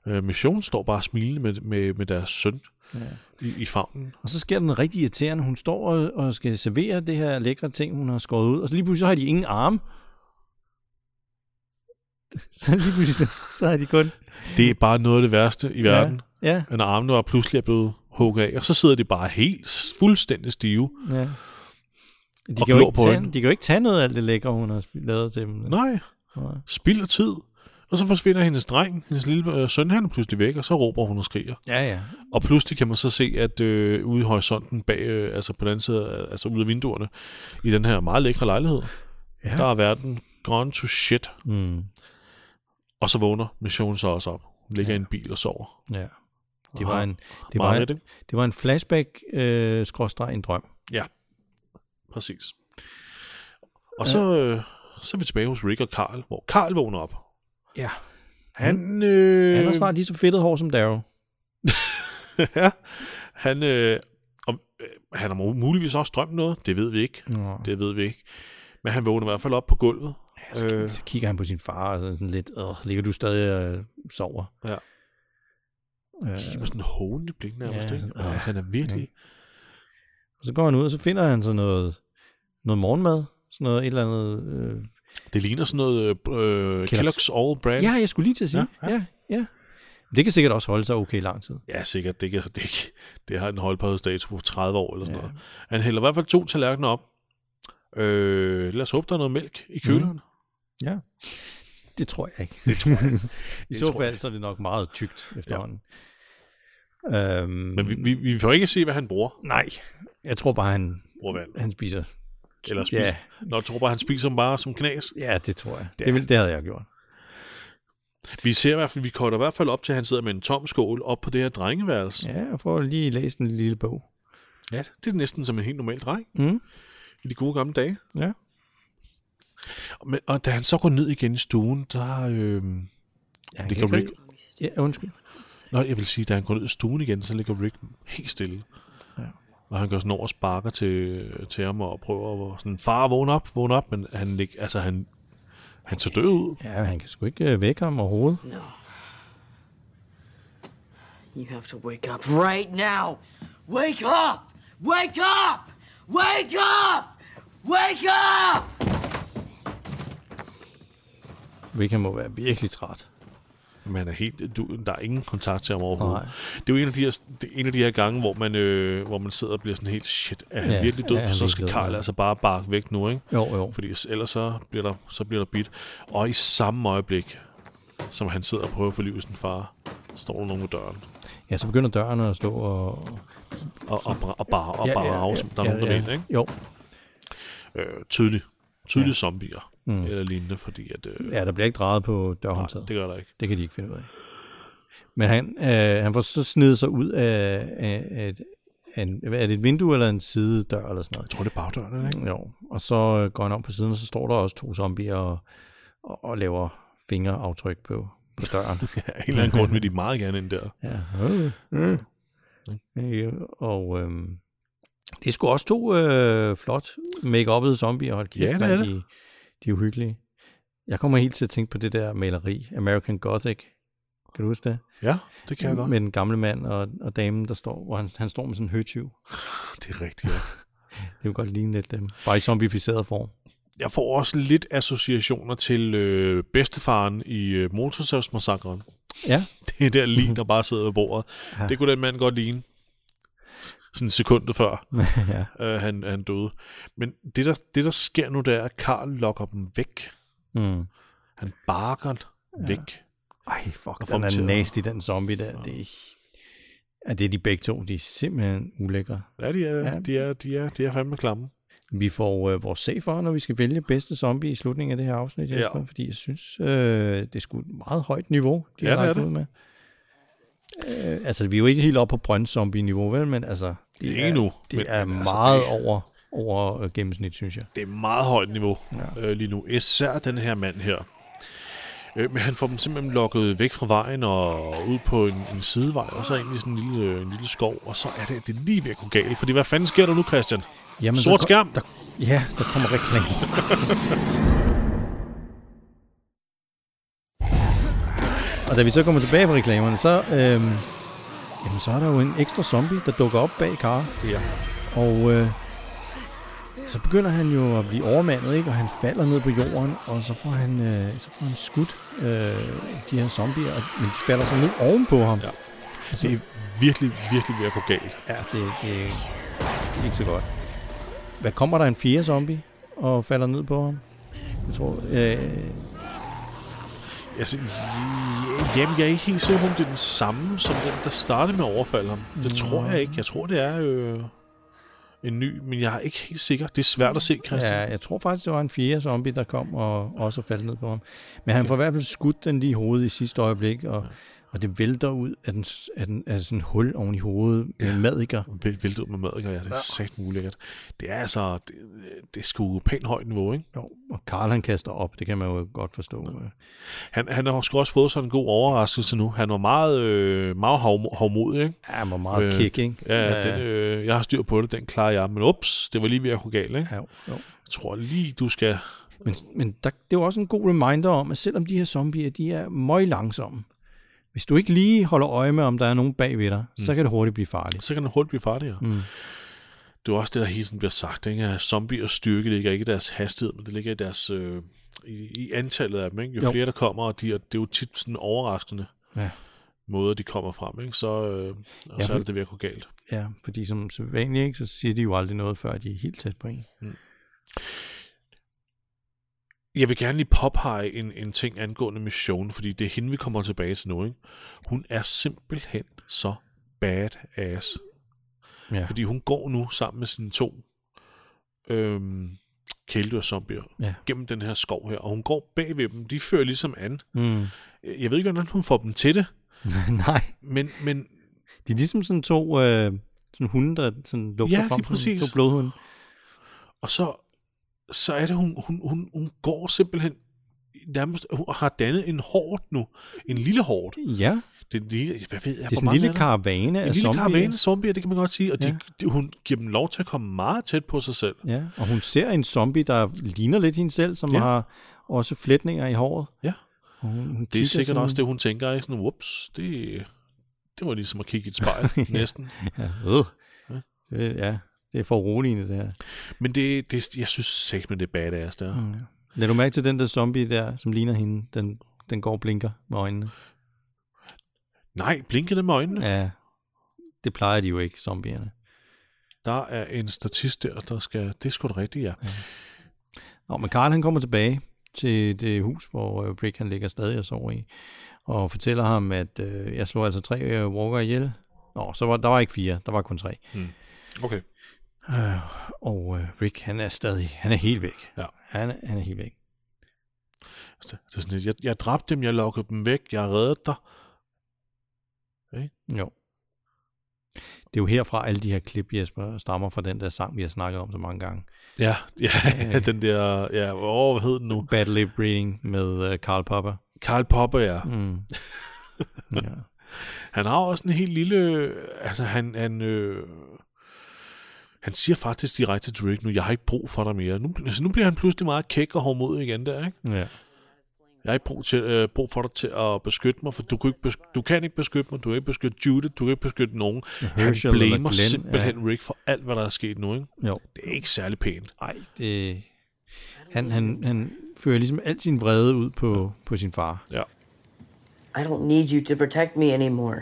Øh, Mission står bare smilende med, med, med deres søn Ja. i, i favnen. Og så sker den rigtig irriterende. Hun står og, og skal servere det her lækre ting, hun har skåret ud. Og så lige pludselig så har de ingen arme. Så lige pludselig så, så har de kun... Det er bare noget af det værste i verden. Ja, ja, Ja. Når armene var pludselig er blevet hugget af, og så sidder de bare helt fuldstændig stive. ja. De kan, jo ikke tage, de kan jo ikke tage noget af det lækre, hun har lavet til dem. Nej, Nej. spild af tid. Og så forsvinder hendes dreng, hendes lille øh, søn, han er pludselig væk, og så råber hun og skriger. Ja, ja. Og pludselig kan man så se, at øh, ude i horisonten bag, øh, altså på den anden side, altså ude af vinduerne, i den her meget lækre lejlighed, Ja. der er verden gone to shit. Mm. Og så vågner missionen så også op. Hun ligger ja. i en bil og sover. ja. Det var en, det var en, det var en flashback, øh, skråstreg en drøm. Ja, præcis. Og så, øh, så er vi tilbage hos Rick og Carl, hvor Carl vågner op. Ja. Han, øh, Han har snart lige så fedtet hår som Darrow. ja, han, øh, om, øh, han har mu- muligvis også drømt noget. Det ved vi ikke. Nå. Det ved vi ikke. Men han vågner i hvert fald op på gulvet. Ja, så, øh. så kigger han på sin far og sådan lidt, øh, ligger du stadig og øh, sover? Ja. Øh, var sådan en hånende blik nærmest. Ja, ikke? øh, Og han er virkelig... og så går han ud, og så finder han så noget, noget morgenmad. Sådan noget, et eller andet... Øh. Det ligner sådan noget øh, Kellogg's. Kellogg's All Brand. Ja, jeg skulle lige til at sige. Ja, Ja, ja. ja. Det kan sikkert også holde sig okay lang tid. Ja, sikkert. Det, kan, det, kan- det har en holdbarhedsdato på 30 år eller sådan Ja. noget. Han hælder i hvert fald to tallerkener op. Øh, lad os håbe, der er noget mælk i køleren. Mm. Ja. Det tror jeg ikke. Det tror jeg. I Det så fald så er det nok meget tykt efterhånden. Ja. Øhm, Men vi, vi, vi får ikke se, hvad han bruger. Nej, jeg tror bare, han, han spiser. Eller spiser. Ja, Nå, jeg tror bare, han spiser dem bare som knas. ja, det tror jeg. Det, vil, det havde jeg gjort. Vi ser i hvert fald, vi korter i hvert fald op til, at han sidder med en tom skål op på det her drengeværelse. Ja, jeg får lige læst en lille bog. Ja, det er næsten som en helt normal dreng Mm. i de gode gamle dage. Ja. Men, og da han så går ned igen i stuen, der... Øh, Ja, det kan Rick... Ja, undskyld. Nå, jeg vil sige, da han går ned i stuen igen, så ligger Rick helt stille. Og han går sådan over og sparker til, til ham og prøver at sådan, far, vågn op, vågn op, men han, lig, altså, han, han så død ud. Ja, han kan sgu ikke øh, vække ham overhovedet. No. You have to wake up right now. Wake up! Wake up! Wake up! Wake up! Rick han må være virkelig træt. Men han er helt, du, der er ingen kontakt til ham overhovedet. Nej. Det er jo en af de her, er en af de her gange, hvor man, øh, hvor man sidder og bliver sådan helt, shit, er han Ja, ja, virkelig død? Ja, han så skal Karl ja. altså bare barke væk nu, ikke? Jo, jo. Fordi ellers så bliver der, så bliver der bit. Og i samme øjeblik, som han sidder og prøver at få liv i sin far, står der nogen ved døren. Ja, så begynder dørene at stå og... Og, og, og, bare, og bare ja, ja, ja, der er nogen, der ja, ikke? Jo, Øh, tydeligt. Tydelige Ja. ja. zombier. Mm. Eller lignende, fordi at... Øh, ja, der bliver ikke drejet på nej, dørhåndtaget. det gør der ikke. Det kan de ikke finde ud af. Men han, øh, han får så snedet sig ud af, af, af, en, er det et vindue eller en sidedør eller sådan Jeg tror, det er bagdøren, ikke? noget? Jo, og så øh, går han om på siden, og så står der også to zombier og, og, og laver fingeraftryk på, på døren. Ja, en eller anden grund vil de meget gerne ind der. Ja. Øh, øh. Øh, og øhm, det er sgu også to øh, flot make-uppede zombier. Hold kæft, Ja, det er det. De, de er uhyggelige. Jeg kommer helt til at tænke på det der maleri, American Gothic. Kan du huske det? Ja, det kan jeg godt. Med den gamle mand og, og damen, der står, hvor han, han står med sådan en høtyv. Det er rigtigt, ja. Det kunne godt ligne lidt dem. Bare i zombificeret form. Jeg får også lidt associationer til øh, bedstefaren i øh, Motorsavsmassakren. Ja, Det er der lige, der bare sidder ved bordet. Ja. Det kunne den mand godt ligne. Sådan en sekund før ja. øh, han, han døde. Men det der, det, der sker nu, det er, at Karl lokker dem væk. Mm. Han barker ja. væk. Ej, fuck, den er nasty, den zombie der. Det er, ja, det er de begge to. De er simpelthen ulækre. Ja, de er, Ja. ja. de er, de er, de er fandme klamme. Vi får øh, vores sag for, når vi skal vælge bedste zombie i slutningen af det her afsnit, Ja. Jesper, fordi jeg synes, øh, det er sgu et meget højt niveau, de Ja, har er det. ud med. Øh, altså, vi er jo ikke helt oppe på brøndzombie-niveau, vel, men altså, det Ikke er, endnu, det men- er men altså, meget det- over, over øh, gennemsnit, synes jeg. Det er meget højt niveau Ja. øh, lige nu. Især den her mand her. Øh, men han får dem simpelthen lukket væk fra vejen og ud på en, en sidevej, og så ind i sådan en lille, øh, en lille skov, og så er det, det er lige ved at gå galt. Fordi hvad fanden sker der nu, Christian? Jamen, Sort der, skærm. Der, ja, der kommer reklame. og da vi så kommer tilbage fra reklamerne, så, øhm, jamen, så er der jo en ekstra zombie, der dukker op bag Karl. Ja. Og øh, så begynder han jo at blive overmandet, ikke? og han falder ned på jorden, og så får han, øh, så får han skudt øh, de her zombier, og, men de falder så ned ovenpå ham. Ja. Altså, Det er virkelig, virkelig ved at gå galt. Ja, det, det, det er ikke så godt. Hvad kommer der en fjerde zombie og falder ned på ham? Jeg tror, øh, Altså, ja, jamen, jeg er ikke helt sikker på, om det er den samme, som den, der startede med at overfalde ham. Det tror jeg ikke. Jeg tror, det er øh, en ny, men jeg er ikke helt sikker. Det er svært at se, Christian. ja, jeg tror faktisk, det var en fjerde zombie, der kom og også faldt ned på ham. Men han får i hvert fald skudt den lige i hovedet i sidste øjeblik, og, og det vælter ud af, den, af, den, af sådan en hul oven i hovedet med Ja. ja. madikker. Væl- Væltet ud med mad, ja. Det er sagt ulækkert. Det er altså, det, det er sgu pænt højt niveau, ikke? Jo, og Karl han kaster op, det kan man jo godt forstå. Ja. Han, han har sgu også fået sådan en god overraskelse nu. Han var meget, øh, meget havmo- havmodig, ikke? Ja, han var meget Øh, øh, kick, ikke? Ja, Den, øh, jeg har styr på det, den klarer jeg. Men ups, det var lige ved at gå galt, ikke? ja, jo, jo. Jeg tror lige, du skal... Men, men der, det er jo også en god reminder om, at selvom de her zombier, de er møg langsomme, hvis du ikke lige holder øje med, om der er nogen bagved dig, mm. så kan det hurtigt blive farligt. Så kan den hurtigt blive farligere. Mm. Det er også det, der hele tiden bliver sagt, ikke? at zombiers styrke ligger ikke i deres hastighed, men det ligger i deres øh, i, i antallet af dem. Ikke? Jo, Jo. flere der kommer, og de er, det er jo tit sådan overraskende Ja. måder, de kommer frem, ikke? så, øh, og Ja, så for- er det det ved at gå galt. Ja, fordi som så vanligt, ikke, så siger de jo aldrig noget, før de er helt tæt på en. Jeg vil gerne lige påpege en, en ting angående Mission, fordi det er hende, vi kommer tilbage til nu. Ikke? Hun er simpelthen så badass. Ja. Fordi hun går nu sammen med sine to øhm, kæledyr-zombier Ja. gennem den her skov her, og hun går bagved dem. De fører ligesom an. Mm. Jeg ved ikke, hvordan hun får dem til det, Nej, men, men de er ligesom sådan to øh, sådan hunde, der sådan lugter Ja, frem. præcis. Sådan to blodhunde. og så, så er det, hun, hun, hun, hun går simpelthen nærmest, hun har dannet en hård nu. En lille hård. Ja, Det er, lille, hvad ved jeg, det er sådan en lille er karavane af En lille zombier. karavane zombier, det kan man godt sige. Og Ja. de, de, hun giver dem lov til at komme meget tæt på sig selv. Ja, og hun ser en zombie, der ligner lidt hende selv, som Ja. har også flætninger i håret. Ja. Og hun, hun Det er sikkert sådan, også det, hun tænker. Ikke? Sådan, whoops, det, det var ligesom at kigge i et spejl, næsten. Ja, øh. Ja. Ja, det er for roligende, det her. Men det, det, jeg synes sagt med det er badass der. Mm. Lad du mærke til den der zombie der, som ligner hende, den, den går og blinker med øjnene. Nej, blinkede med øjnene. Ja. Ja, det plejer de jo ikke, zombierne. Der er en statist der, der skal... Det er sgu da rigtigt, ja. Nå, men Carl han kommer tilbage til det hus, hvor øh, Rick han ligger stadig og sover i, og fortæller ham, at øh, jeg slår altså tre øh, walker ihjel. Nå, så var, der var ikke fire, der var kun tre. Okay. Og øh, Rick, han er stadig, han er helt væk. Ja. Han, er- han er helt væk. Det det er sådan lidt, jeg, jeg dræbte dem, jeg lokkede dem væk, jeg reddede dig. Jo. Det er jo herfra, alle de her klip, Jesper, stammer fra den der sang, vi har snakket om så mange gange. Ja, ja, den der... Ja, åh, hvad hed den nu? Bad Lip Reading med uh, Karl Popper. Karl Popper, ja. Mm. ja. Han har også en helt lille... Altså, han... han øh, han siger faktisk direkte til Rick nu, jeg har ikke brug for dig mere. Nu, altså, nu bliver han pludselig meget kæk og hårdmodig igen der, ikke? ja. Jeg har ikke brug, til, øh, brug for dig til at beskytte mig, for du kan, ikke besky- du kan ikke beskytte mig, du kan ikke beskytte Judith, du kan ikke beskytte nogen. Han Herschel eller blamer simpelthen Rick for alt, hvad der er sket nu, ikke? Jo. Det er ikke særlig pænt. Ej, det... Han, han, han fører ligesom al sin vrede ud på, på sin far. Ja. I don't need you to protect me anymore.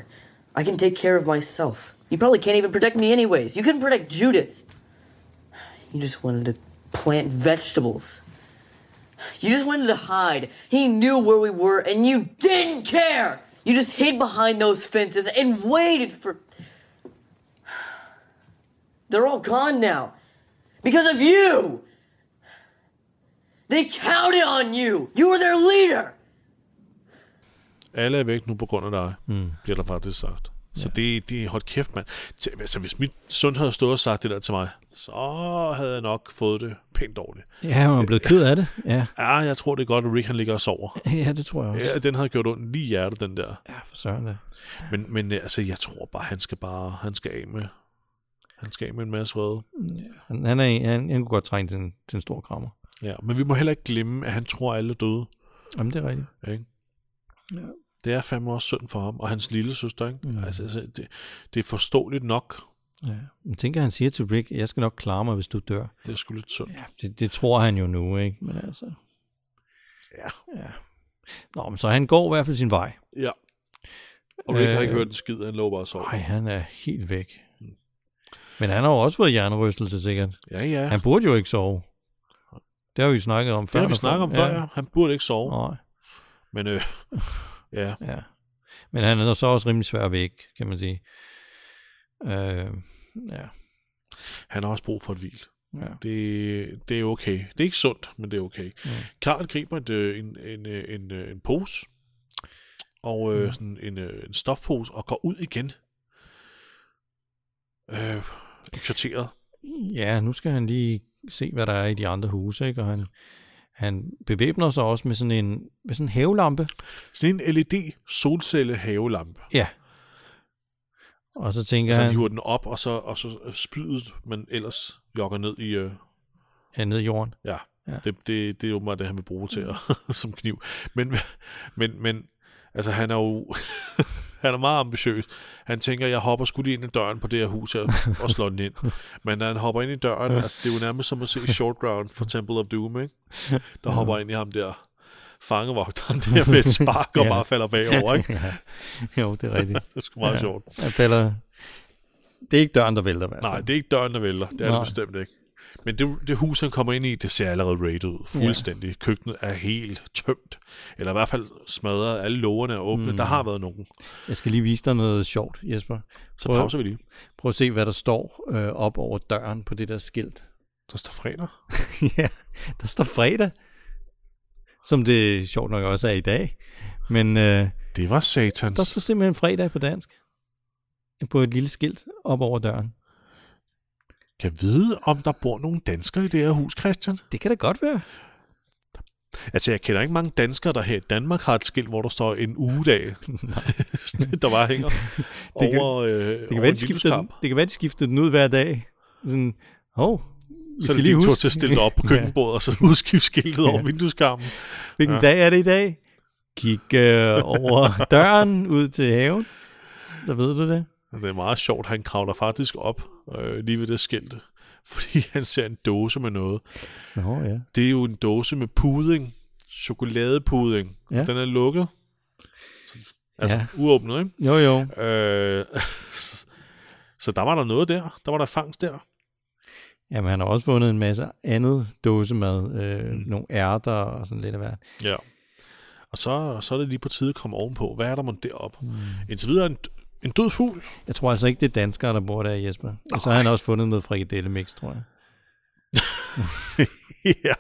I can take care of myself. You probably can't even protect me anyways. You couldn't protect Judith. You just wanted to plant vegetables. You just wanted to hide. He knew where we were and you didn't care. You just hid behind those fences and waited for. They're all gone now. Because of you! They counted on you! You were their leader! Alle er væk nu på grund af dig, mm. bliver der faktisk sagt. Så det, det er hold kæft, mand. Altså, hvis mit søn havde stået og sagt det der til mig, så havde jeg nok fået det pænt dårligt. Ja, han er blevet ked af det. Ja, Ja, jeg tror, det er godt, at Rick han ligger og sover. ja det tror jeg også. Ja, den havde gjort ondt lige i hjertet, den der. Ja, for søren da. Men, men øh, altså, jeg tror bare, han skal bare, han skal af med, han skal af med en masse vrede. Han, han, er, han, han kunne godt trænge til en, til en stor krammer. Ja, men vi må heller ikke glemme, at han tror, at alle er døde. Jamen, det er rigtigt. Ikke? Ja. Det er fandme også synd for ham, og hans lille søster, ikke? Mm. Altså, altså det, det er forståeligt nok. Ja. Jeg tænker, han siger til Rick, jeg skal nok klare mig, hvis du dør. Det er sgu lidt synd. Ja, det, det tror han jo nu, ikke? Men altså... Ja. ja. Nå, men så han går i hvert fald sin vej. ja. Og Rick har ikke Øh, hørt en skid, han lå bare og sov. Nej, han er helt væk. Men han har jo også fået hjernerystelse, sikkert. Ja, ja. Han burde jo ikke sove. Det har vi jo snakket om før. det har vi snakket om før, ja. Han burde ikke sove. Nej, Men øh, ja, ja. Men han er så også rimelig svær væk, kan man sige. Øh, ja, han har også brug for et hvil. ja. Det, det er okay. Det er ikke sundt, men det er okay. Mm. Karl griber et, øh, en, en, øh, en, øh, en pose, og øh, sådan en, en stofpose, og går ud igen. Øh, i kvarteret. ja, nu skal han lige se, hvad der er i de andre huse, ikke? Og han, han bevæbner sig også med sådan en, med sådan en hævelampe. Sådan en LED solcelle havelampe. Ja. Og så tænker Så han han, hiver den op, og så, og så spydet, men ellers jogger ned i... Øh, ja, ned i jorden. ja, Ja. Det, det, det er jo meget det, han vil bruge til at, som kniv. Men, men, men altså, han er jo... han er meget ambitiøs. Han tænker, jeg hopper sgu lige ind i døren på det her hus her, og slår den ind. Men når han hopper ind i døren, altså, det er jo nærmest som at se Short Round for Temple of Doom, ikke? Der hopper ind i ham der fangevogteren der med et spark og Ja. bare falder bagover, ikke? ja. Jo, det er rigtigt. Det er sgu meget Ja. sjovt. Han falder... Det er ikke døren, der vælter i hvert fald. Nej, det er ikke døren, der vælter. Det er Nej. det bestemt ikke. Men det, det hus, han kommer ind i, det ser allerede rated ud. Fuldstændig. Ja. Køkkenet er helt tømt. Eller i hvert fald smadret. Alle lågerne er åbne. Mm. Der har været nogen. Jeg skal lige vise dig noget sjovt, Jesper. Så Prøv- pauser vi lige. Prøv at se, hvad der står øh, op over døren på det der skilt. Der står fredag. ja, der står fredag. Som det sjovt nok også er i dag. Men øh, Det var satans. der står simpelthen fredag på dansk. På et lille skilt op over døren. Kan vide, om der bor nogle danskere i det her hus, Christian? Det kan da godt være. Altså, jeg kender ikke mange danskere, der her i Danmark har et skilt, hvor der står en ugedag. der bare hænger Det kan- over, øh, Det kan, være, de skifter den, det kan være, de skifter den ud hver dag. Sådan, hov, vi Så skal lige huske. til at stille op på køkkenbordet, og så udskifte skiltet over vindueskarmen. Hvilken Ja. dag er det i dag? Kig øh, over døren ud til haven. Så ved du det. Det er meget sjovt, han kravler faktisk op øh, lige ved det skilt, fordi han ser en dåse med noget. Nå ja. Det er jo en dåse med pudding, chokoladepudding. Ja. Den er lukket. Altså Ja. uåbnet, ikke? Jo, jo. Øh, så, så der var der noget der. Der var der fangst der. Jamen, han har også fundet en masse andet dåsemad. Øh, Mm. Nogle ærter og sådan lidt af hvert. Ja. Og så, så er det lige på tide at komme ovenpå. Hvad er der mon deroppe? Mm. Indtil videre en, en død fugl. Jeg tror altså ikke, det er danskere, der bor der, Jesper. Og så har han også fundet noget frikadellemix, tror jeg. ja.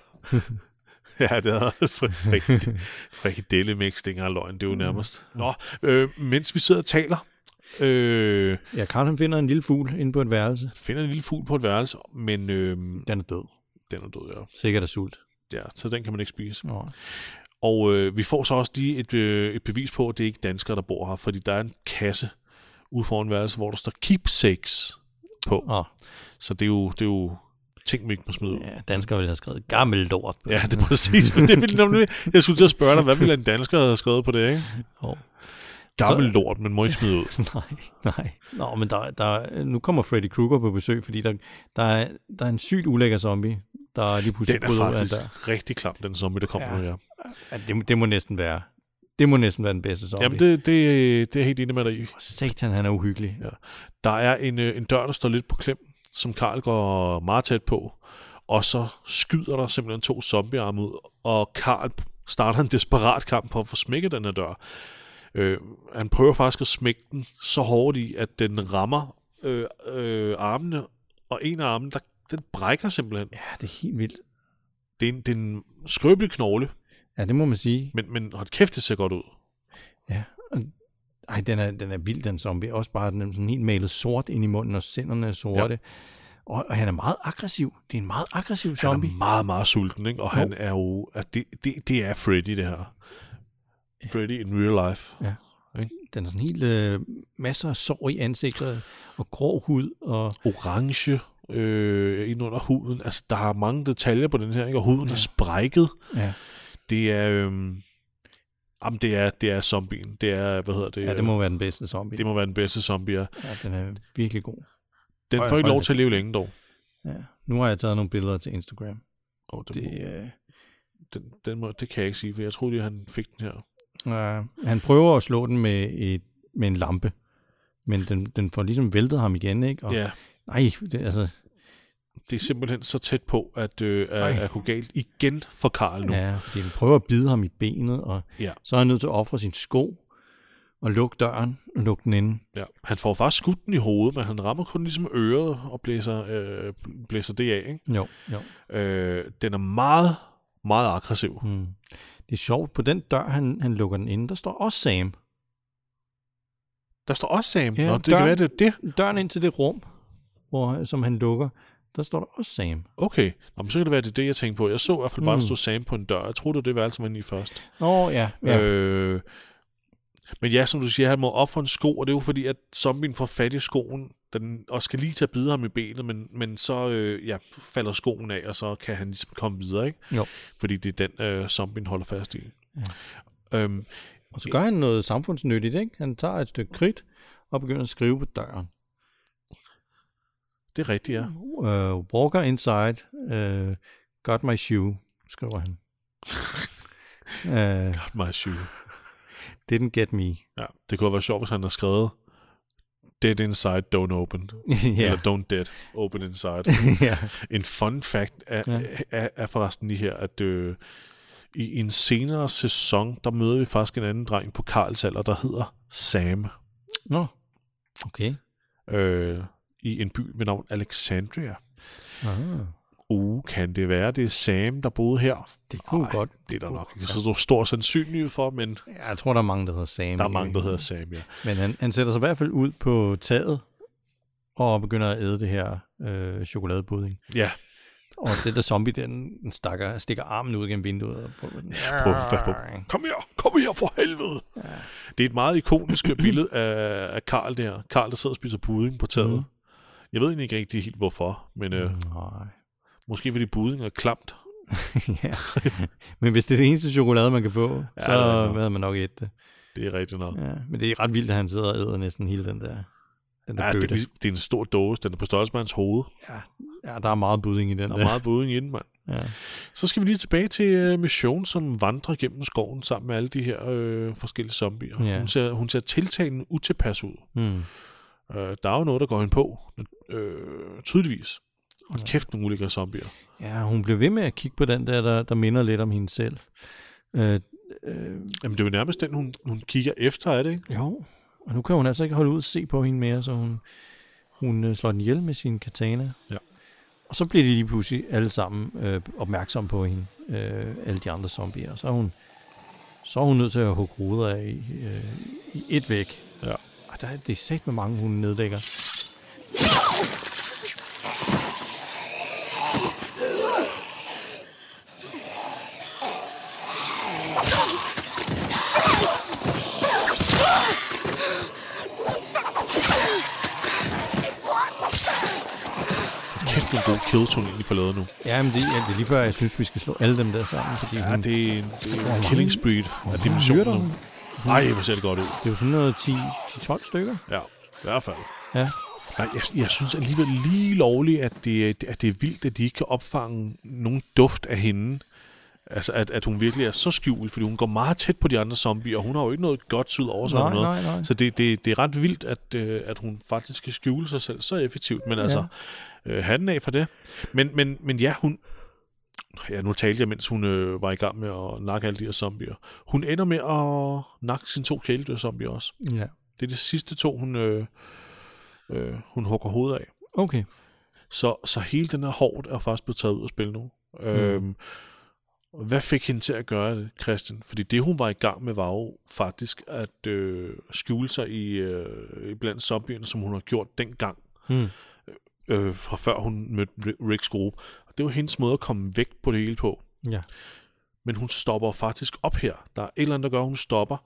ja, det er frikadelle, frikadelle mix, det er ikke løgn, det er jo nærmest. Nå, øh, mens vi sidder og taler, øh, Ja, Karl han finder en lille fugl inde på et værelse. finder en lille fugl på et værelse, men øh, Den er død. den er død, ja. Sikkert af sult. ja. Så den kan man ikke spise. Nå. Og øh, vi får så også lige et, øh, et bevis på, at det er ikke danskere, der bor her, fordi der er en kasse ude foran værelse, hvor der står keepsakes på. Åh, Så det er jo, det er jo ting, vi ikke må smide ud. ja, danskere ville have skrevet gammel lort. Ja, det er præcis. For det ville jeg skulle til at spørge dig, hvad ville en dansker have skrevet på det, ikke? Jo. Gammel Så- lort, men må ikke smide ud. nej, nej. Nå, men der, der, nu kommer Freddy Krueger på besøg, fordi der, der, er, der er en sygt ulækker zombie, der lige pludselig Den er bryder ud af faktisk rigtig klam, den zombie, der kommer Ja. nu. Ja, det, det må næsten være det må næsten være den bedste zombie. Jamen, det, det, det er jeg helt enig med dig i. Satan, han er uhyggelig. Ja. Der er en, øh, en dør, der står lidt på klem, som Karl går meget tæt på, og så skyder der simpelthen to zombiearme ud, og Karl starter en desperat kamp på at få smækket den her dør. Øh, han prøver faktisk at smække den så hårdt i, at den rammer øh, øh, armene, og en af armene, der, den brækker simpelthen. Ja, det er helt vildt. Det er en, det er en skrøbelig knogle, Ja, det må man sige. men, men hold kæft, det ser godt ud. Ja. og- Ej, den er, den er vild, den zombie. Også bare den er sådan helt malet sort ind i munden, og sinderne er sorte. Ja. Og, og han er meget aggressiv. Det er en meget aggressiv Han zombie. er meget, meget sulten, ikke? og Jo. han er jo... At det, det, det er Freddy, det her. Freddy in real life. Ja. Ikke? Den er sådan helt øh, masser af sår i ansigtet, og grå hud, og Orange øh, ind under huden. Altså, der er mange detaljer på den her, ikke? og huden ja. er sprækket. ja, Det er... Øh, jamen, det er, det er zombien. Det er, hvad hedder det? ja, det må være den bedste zombie. det må være den bedste zombie. ja. Ja, den er virkelig god. Den får ikke lov til at leve længe, dog. Ja. Nu har jeg taget nogle billeder til Instagram. Oh, det, Det, må, øh, den, den må, det kan jeg ikke sige, for jeg troede, at han fik den her. øh, han prøver at slå den med, et, med en lampe, men den, den får ligesom væltet ham igen, ikke? Og, Ja, Nej, det, altså, det er simpelthen så tæt på, at, øh, at, at gå galt igen for Karl nu. ja, fordi den prøver at bide ham i benet, og Ja. så er han nødt til at ofre sin sko, og lukke døren, og lukke den inde. Ja, han får faktisk skudt den i hovedet, men han rammer kun ligesom øret og blæser, øh, blæser det af. Ikke? Jo, jo. Øh, den er meget, meget aggressiv. Hmm. Det er sjovt, på den dør, han, han lukker den inde, der står også Sam. Der står også Sam. Ja, Nå, det døren- kan være, det er det. Døren ind til det rum, hvor, som han lukker, der står der også Sam. Okay, Nå, men så kan det være, det er det, jeg tænkte på. Jeg så i hvert fald bare, Mm. der stod Sam på en dør. Jeg troede, det var det værelse, man i først. Nå, ja. ja. Øh, men ja, som du siger, han må op for en sko, og det er jo fordi, at zombien får fat i skoen, den også skal lige til at bide ham i benet, men, men så øh, ja, falder skoen af, og så kan han ligesom komme videre, ikke? Jo. Fordi det er den, øh, zombien holder fast i. Ja. Øhm, Og så gør han noget samfundsnyttigt, ikke? Han tager et stykke kridt og begynder at skrive på døren. Det er rigtigt, ja. Uh, walker inside, uh, got my shoe, skriver han. uh, Got my shoe. didn't get me. Ja, det kunne være sjovt, hvis han havde skrevet Dead inside, don't open. ja. Eller don't dead, open inside. ja. en fun fact er, er, er forresten lige her, at øh, i en senere sæson, der møder vi faktisk en anden dreng på Karls alder, der hedder Sam. Nå, okay. Øh, I en by ved navn Alexandria. Ah, Uh, kan det være, det er Sam, der boede her? det kunne Ej, godt. Det er der nok ikke så stor, stor sandsynlighed for, men Ja, Jeg tror, der er mange, der hedder Sam. der er mange, der hedder Sam, ja. Men han, han sætter sig i hvert fald ud på taget og begynder at æde det her øh, chokoladepudding. Ja, Og det der zombie, den, den stakker, stikker armen ud gennem vinduet. Og prøver, ja, prøv at på. Kom her, kom her for helvede. Ja. Det er et meget ikonisk billede af, af Karl der. Karl, der sidder og spiser pudding på taget. Mm. Jeg ved egentlig ikke rigtig helt hvorfor, men øh, Nej. måske fordi pudding er klamt. ja. Men hvis det er det eneste chokolade, man kan få, Ja, så vil man nok æde det. Det er rigtigt nok. Ja. Men det er ret vildt, at han sidder og æder næsten hele den der, den der Ja, bøtte. det, det er en stor dåse. Den er på størrelse med hans hoved. Ja, ja, der er meget budding i den Der der. er meget pudding i den, mand. Ja. Så skal vi lige tilbage til øh, Mission, som vandrer gennem skoven sammen med alle de her øh, forskellige zombier. Ja. Hun, ser, hun ser tiltagende utilpas ud. Mm. Øh, der er jo noget, der går hende på, øh, tydeligvis. Og kæft nogle ulækre zombier. Ja, hun blev ved med at kigge på den der, der, der minder lidt om hende selv. Øh, øh, Jamen, det er jo nærmest den, hun, hun kigger efter, er det ikke? jo, og nu kan hun altså ikke holde ud og se på hende mere, så hun, hun øh, slår den ihjel med sin katana. Ja. Og så bliver de lige pludselig alle sammen øh, opmærksomme på hende, øh, alle de andre zombier. Så er hun, så er hun nødt til at hugge ruder af i, øh, i et væk. Ja. Der, er- det er sæt med mange, hun neddækker. Kæft, en god hun egentlig får lavet nu. Ja, men det, ja, det er lige før, jeg synes, vi skal slå alle dem der sammen, fordi Ja, hun, det er en, det er en killing spree af dimensioner. Nej, hvor ser det godt ud. det er jo sådan noget 10 10-12 stykker. Ja, i hvert fald. Ja. Nej, jeg, jeg synes alligevel lige lovligt, at det, at det er vildt, at de ikke kan opfange nogen duft af hende. Altså, at, at hun virkelig er så skjult, fordi hun går meget tæt på de andre zombier, og hun har jo ikke noget godt syd over sig. Nej, eller noget. nej, nej. Så det, det, det er ret vildt, at, øh, at hun faktisk kan skjule sig selv så effektivt. Men altså, øh, hatten af for det. Men, men, men ja, hun... Ja, nu talte jeg, mens hun øh, var i gang med at nakke alle de her zombier. Hun ender med at nakke sine to kæledyr-zombier også. Ja. Det er de sidste to, hun, øh, øh, hun hugger hovedet af. Okay. Så, så hele den her hårdt er faktisk blevet taget ud af spil nu. Mm. Øhm, hvad fik hende til at gøre det, Christian? Fordi det, hun var i gang med, var jo faktisk at øh, skjule sig i, øh, i blandt zombierne, som hun har gjort dengang, Hmm. øh, fra før hun mødte Ri- Ricks gruppe. Det var hendes måde at komme væk på det hele på. Ja. Men hun stopper faktisk op her. Der er et eller andet, der gør, at hun stopper,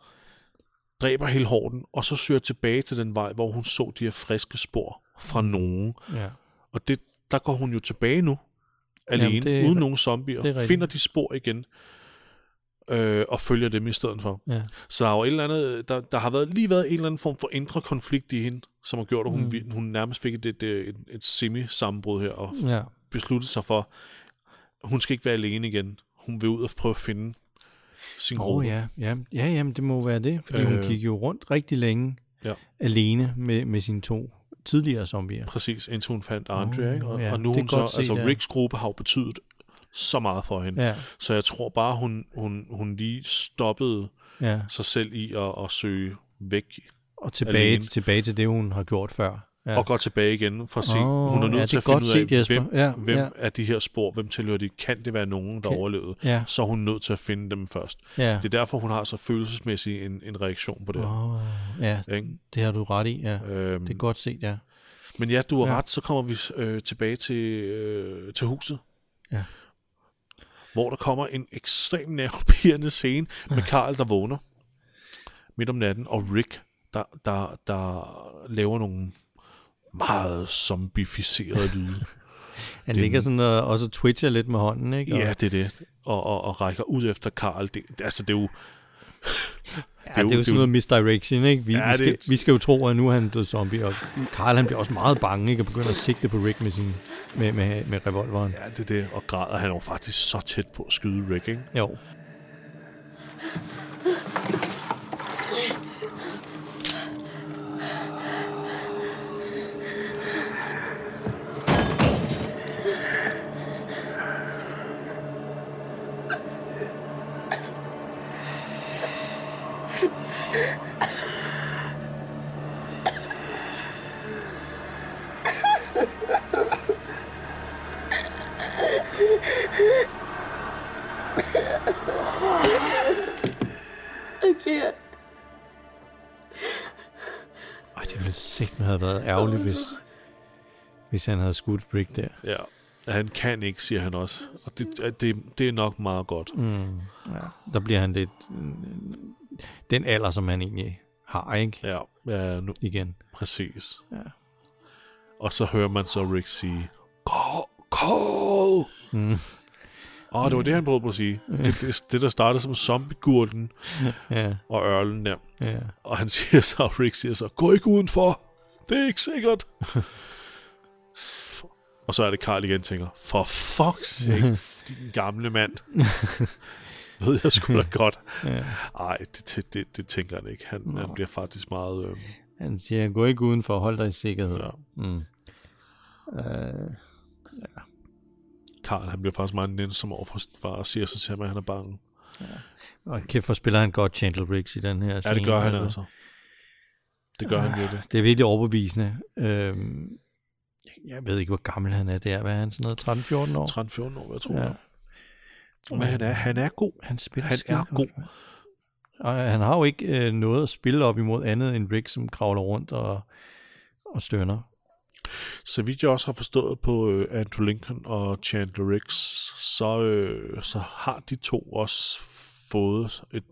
dræber hele hården, og så søger tilbage til den vej, hvor hun så de her friske spor fra nogen. Ja. Og det, der går hun jo tilbage nu, alene, Jamen, det uden nogen zombier, er finder de spor igen, øh, og følger dem i stedet for. Ja. Så der, er jo et eller andet, der, der har været, lige været en eller anden form for indre konflikt i hende, som har gjort, at hun, mm. hun nærmest fik et, et, et, et semi-sammenbrud her, og Ja. Besluttede sig for, hun skal ikke være alene igen. Hun vil ud og prøve at finde sin Åh gruppe. oh, ja. ja. Ja, jamen, det må være det, fordi øh, hun gik jo rundt rigtig længe Ja. alene med, med sine to tidligere zombier. Præcis, indtil hun fandt Andre, Åh, ikke? Og, ja, og nu hun så, set, altså ja. Ricks gruppe har jo betydet så meget for hende. Ja, Så jeg tror bare, hun, hun, hun lige stoppede ja. sig selv i at, at søge væk Og tilbage, Alene. tilbage til det, hun har gjort før. Ja. og går tilbage igen for at se. Åh, hun er nødt ja, til at finde ud af, set, hvem, Ja, hvem ja. er de her spor, hvem tilhører de, kan det være nogen, der Kan- overlevede. Ja, Så er hun nødt til at finde dem først. ja. Det er derfor, hun har så følelsesmæssig en, en reaktion på det. Åh, ja, Ikke? det har du ret i, ja. Øhm, Det er godt set, ja. Men ja, du har Ja. ret, så kommer vi øh, tilbage til, øh, til huset. Ja. Hvor der kommer en ekstremt nervepirrende scene med Karl, der vågner midt om natten, og Rick, der, der, der laver nogle meget zombificerede lyde. Han Det- ligger sådan og også twitcher lidt med hånden, ikke? Og, ja, det er det. Og, og, og rækker ud efter Karl. Det, altså, det er jo... ja, det er jo sådan noget misdirection, ikke? Vi, Ja, vi, skal, det- vi skal jo tro, at nu er han død zombie, og Karl han bliver også meget bange, ikke? Og begynder at sigte på Rick med, sin, med, med, med revolveren. Ja, det er det. Og græder. Han er jo faktisk så tæt på at skyde Rick, ikke? Jo. Can't. Ej, det ville sikkert have været ærgerligt, hvis, hvis han havde skudt Rick der. Ja. Han kan ikke, siger han også. Og det, det, det er nok meget godt. Mm, ja. Der bliver han lidt... mm, Den alder, som han egentlig har, ikke? Ja, ja nu, Igen. præcis. Ja. Og så hører man så Rick sige, Carl, Carl! Mm. Åh, det var det, han prøvede på at sige. Det, det, det der startede som zombiegurten Ja, og ørlen der. ja. Og han siger så, og Rick siger så, gå ikke udenfor. Det er ikke sikkert. og så er det Carl igen tænker, for fuck's sake, din gamle mand. ved jeg sgu da godt. Ja. Ej, det, det, det, tænker han ikke. Han, han bliver faktisk meget... Øh, Han siger, gå ikke udenfor, hold dig i sikkerhed. ja. Mm. Øh, Karl, han bliver faktisk meget nænsom over for sin far og siger så til ham, at han er bange. og kæft, for spiller han godt Chandler Briggs i den her Ja, det gør han altså. Det gør han virkelig. Det er virkelig overbevisende. Øhm, jeg ved ikke, hvor gammel han er der. Hvad er han? Sådan noget 13-14 år? 13-14 år, jeg tror Ja. Men han er, han er god. Han spiller Han er god. Og han har jo ikke øh, noget at spille op imod andet end Rick, som kravler rundt og, og stønner. Så vidt jeg også har forstået på øh, Andrew Lincoln og Chandler Riggs, så, øh, så har de to også fået et,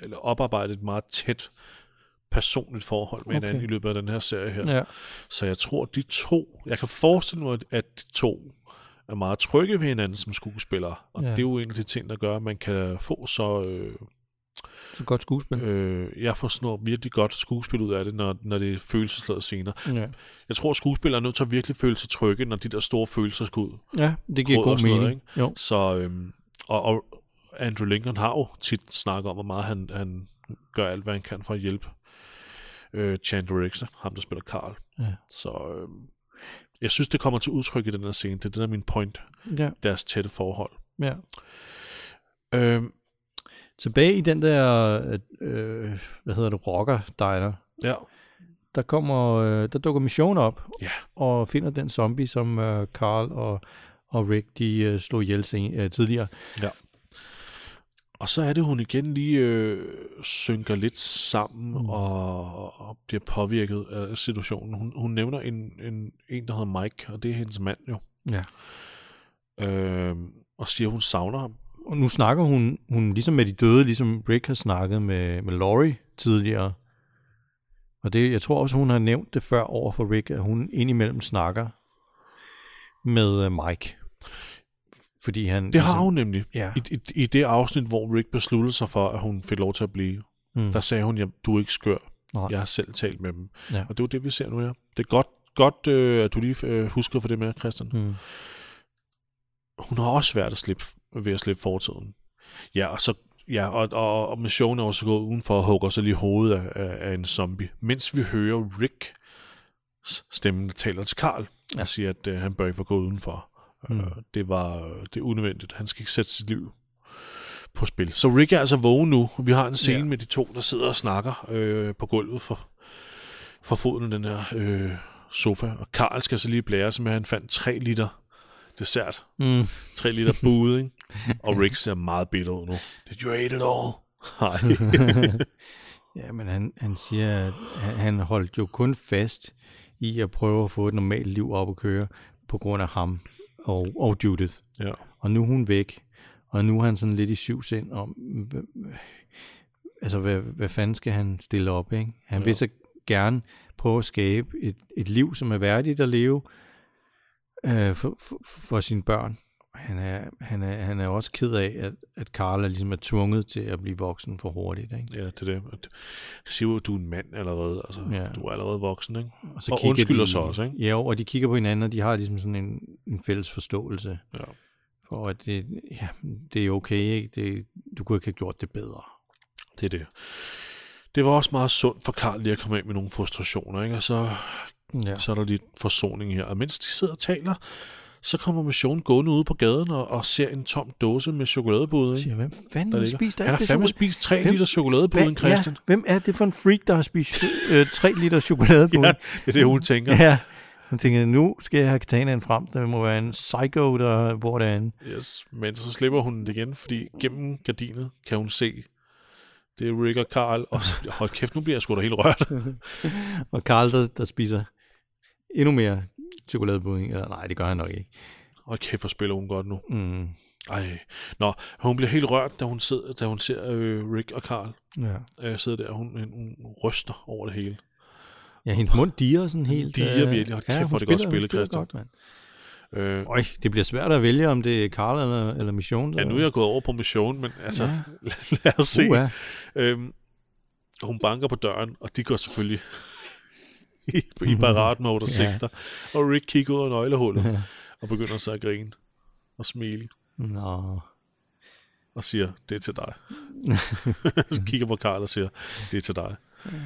eller oparbejdet et meget tæt personligt forhold med Okay. hinanden i løbet af den her serie her. Ja. Så jeg tror, de to, jeg kan forestille mig, at de to er meget trygge ved hinanden som skuespillere. Og Ja. det er jo en af de ting, der gør, at man kan få så... Øh, Så godt skuespil. øh, jeg får virkelig godt skuespil ud af det, når, når det er følelsesladede scener. Ja. Jeg tror, at skuespillere er nødt til at virkelig føle sig trygge, når de der store følelser skal ud. ja, det giver god sådan noget, mening. jo. Så, øhm, og, og Andrew Lincoln har jo tit snakket om, hvor meget han, han gør alt, hvad han kan for at hjælpe øh, Chandler Riggs, ham der spiller Carl. Ja. Så øhm, jeg synes, det kommer til udtryk i den her scene. Det er det, der er min point. Ja, Deres tætte forhold. ja. Øhm, Tilbage i den der, øh, hvad hedder det, rocker diner, ja. der kommer, øh, der dukker Mission op Ja. og finder den zombie, som øh, Carl og, og Rick, de øh, slog ihjel sen, øh, tidligere. Og så er det, hun igen lige øh, synker lidt sammen Mm. mm. og, og bliver påvirket af situationen. Hun, hun nævner en, en, en, der hedder Mike, og det er hendes mand jo. Ja. Øh, og siger, hun savner ham. Og nu snakker hun, hun ligesom med de døde, ligesom Rick har snakket med, med Laurie tidligere. Og det, jeg tror også, hun har nævnt det før over for Rick, at hun indimellem snakker med uh, Mike. Fordi han... Det har hun nemlig. Ja. I, i, I det afsnit, hvor Rick besluttede sig for, at hun fik lov til at blive, Mm. mm. der sagde hun, at du er ikke skør. Nej. Jeg har selv talt med dem. Ja. Og det er jo det, vi ser nu her. Det er godt, godt øh, at du lige øh, husker for det med, Christian. Mm. hun har også svært at slippe, ved at slippe fortiden. Ja, og så Ja, og, og, og missionen er også gået udenfor og hugger sig lige hovedet af, af, af en zombie. Mens vi hører Rick stemmen, der taler til Karl, Ja. og siger, at øh, han bør ikke være gået udenfor. Mm. Mm. Øh, det var øh, det er unødvendigt. Han skal ikke sætte sit liv på spil. Så Rick er altså vågen nu. Vi har en scene Ja. med de to, der sidder og snakker øh, på gulvet for, for foden af den her øh, sofa. Og Karl skal så lige blære sig med, at han fandt 3 liter dessert. Mm. 3 liter bud, ikke? Og Rick ser meget bitter ud nu. Did you eat it all? Nej. Ja, men han, han siger, at han, holdt jo kun fast i at prøve at få et normalt liv op at køre på grund af ham og, og Judith. ja. Og nu er hun væk, og nu er han sådan lidt i syv sind om, altså hvad, hvad fanden skal han stille op, ikke? Han ja. vil så gerne prøve at skabe et, et liv, som er værdigt at leve øh, for, for, for sine børn. Han er, han, er, han er også ked af, at, at Carl er ligesom er tvunget til at blive voksen for hurtigt, ikke? ja, det er det. Jeg siger jo, at du er en mand allerede. Altså, Ja. Du er allerede voksen, ikke? Og, så Og undskylder de, så også, ikke? Ja, og de kigger på hinanden, og de har ligesom sådan en, en fælles forståelse Ja. for, at det, ja, det er okay, ikke? Det, du kunne ikke have gjort det bedre. Det er det. Det var også meget sundt for Karl lige at komme af med nogle frustrationer, ikke? Og så, Ja. så er der lidt forsoning her. Og mens de sidder og taler, så kommer missionen gående ude på gaden og, og ser en tom dåse med chokoladebud, ikke? Siger, hvem fanden har spist alt Han har det fandme spist 3 Hvem- liter chokoladebud, Hvad- en Christian. Ja, hvem er det for en freak, der har spist øh, 3 liter chokoladebund? Ja, det er det, hun tænker. ja. Hun tænker, nu skal jeg have katanaen frem. Der må være en psycho, der bor derinde. Yes, men så slipper hun det igen, fordi gennem gardinet kan hun se, det er Rick og Carl, og så, hold kæft, nu bliver jeg sgu da helt rørt. Og Carl, der, der spiser endnu mere chokoladepudding. Eller nej, det gør han nok ikke. Hold kæft, hvor spiller hun godt nu. Mm. Ej. Nå, hun bliver helt rørt, da hun, sidder, da hun ser øh, Rick og Carl Ja. øh, sidde der. Hun, hun, hun ryster over det hele. ja, hendes mund diger sådan helt. Dirrer øh, virkelig. Hold kæft, hun hvor det godt spillet, Christian. Godt, mand. Øh, Øj, det bliver svært at vælge, om det er Carl eller, eller Mission. Der... ja, nu er jeg gået over på mission, men altså, Ja. ja. lad os se. Uh, ja. Øhm, hun banker på døren, og de går selvfølgelig i, i parat mode og Ja. sigter. Og Rick kigger ud af nøglehullet Ja. og begynder så at grine. og smile Nå. og siger, det er til dig. så kigger på Karl og siger, det er til dig. What?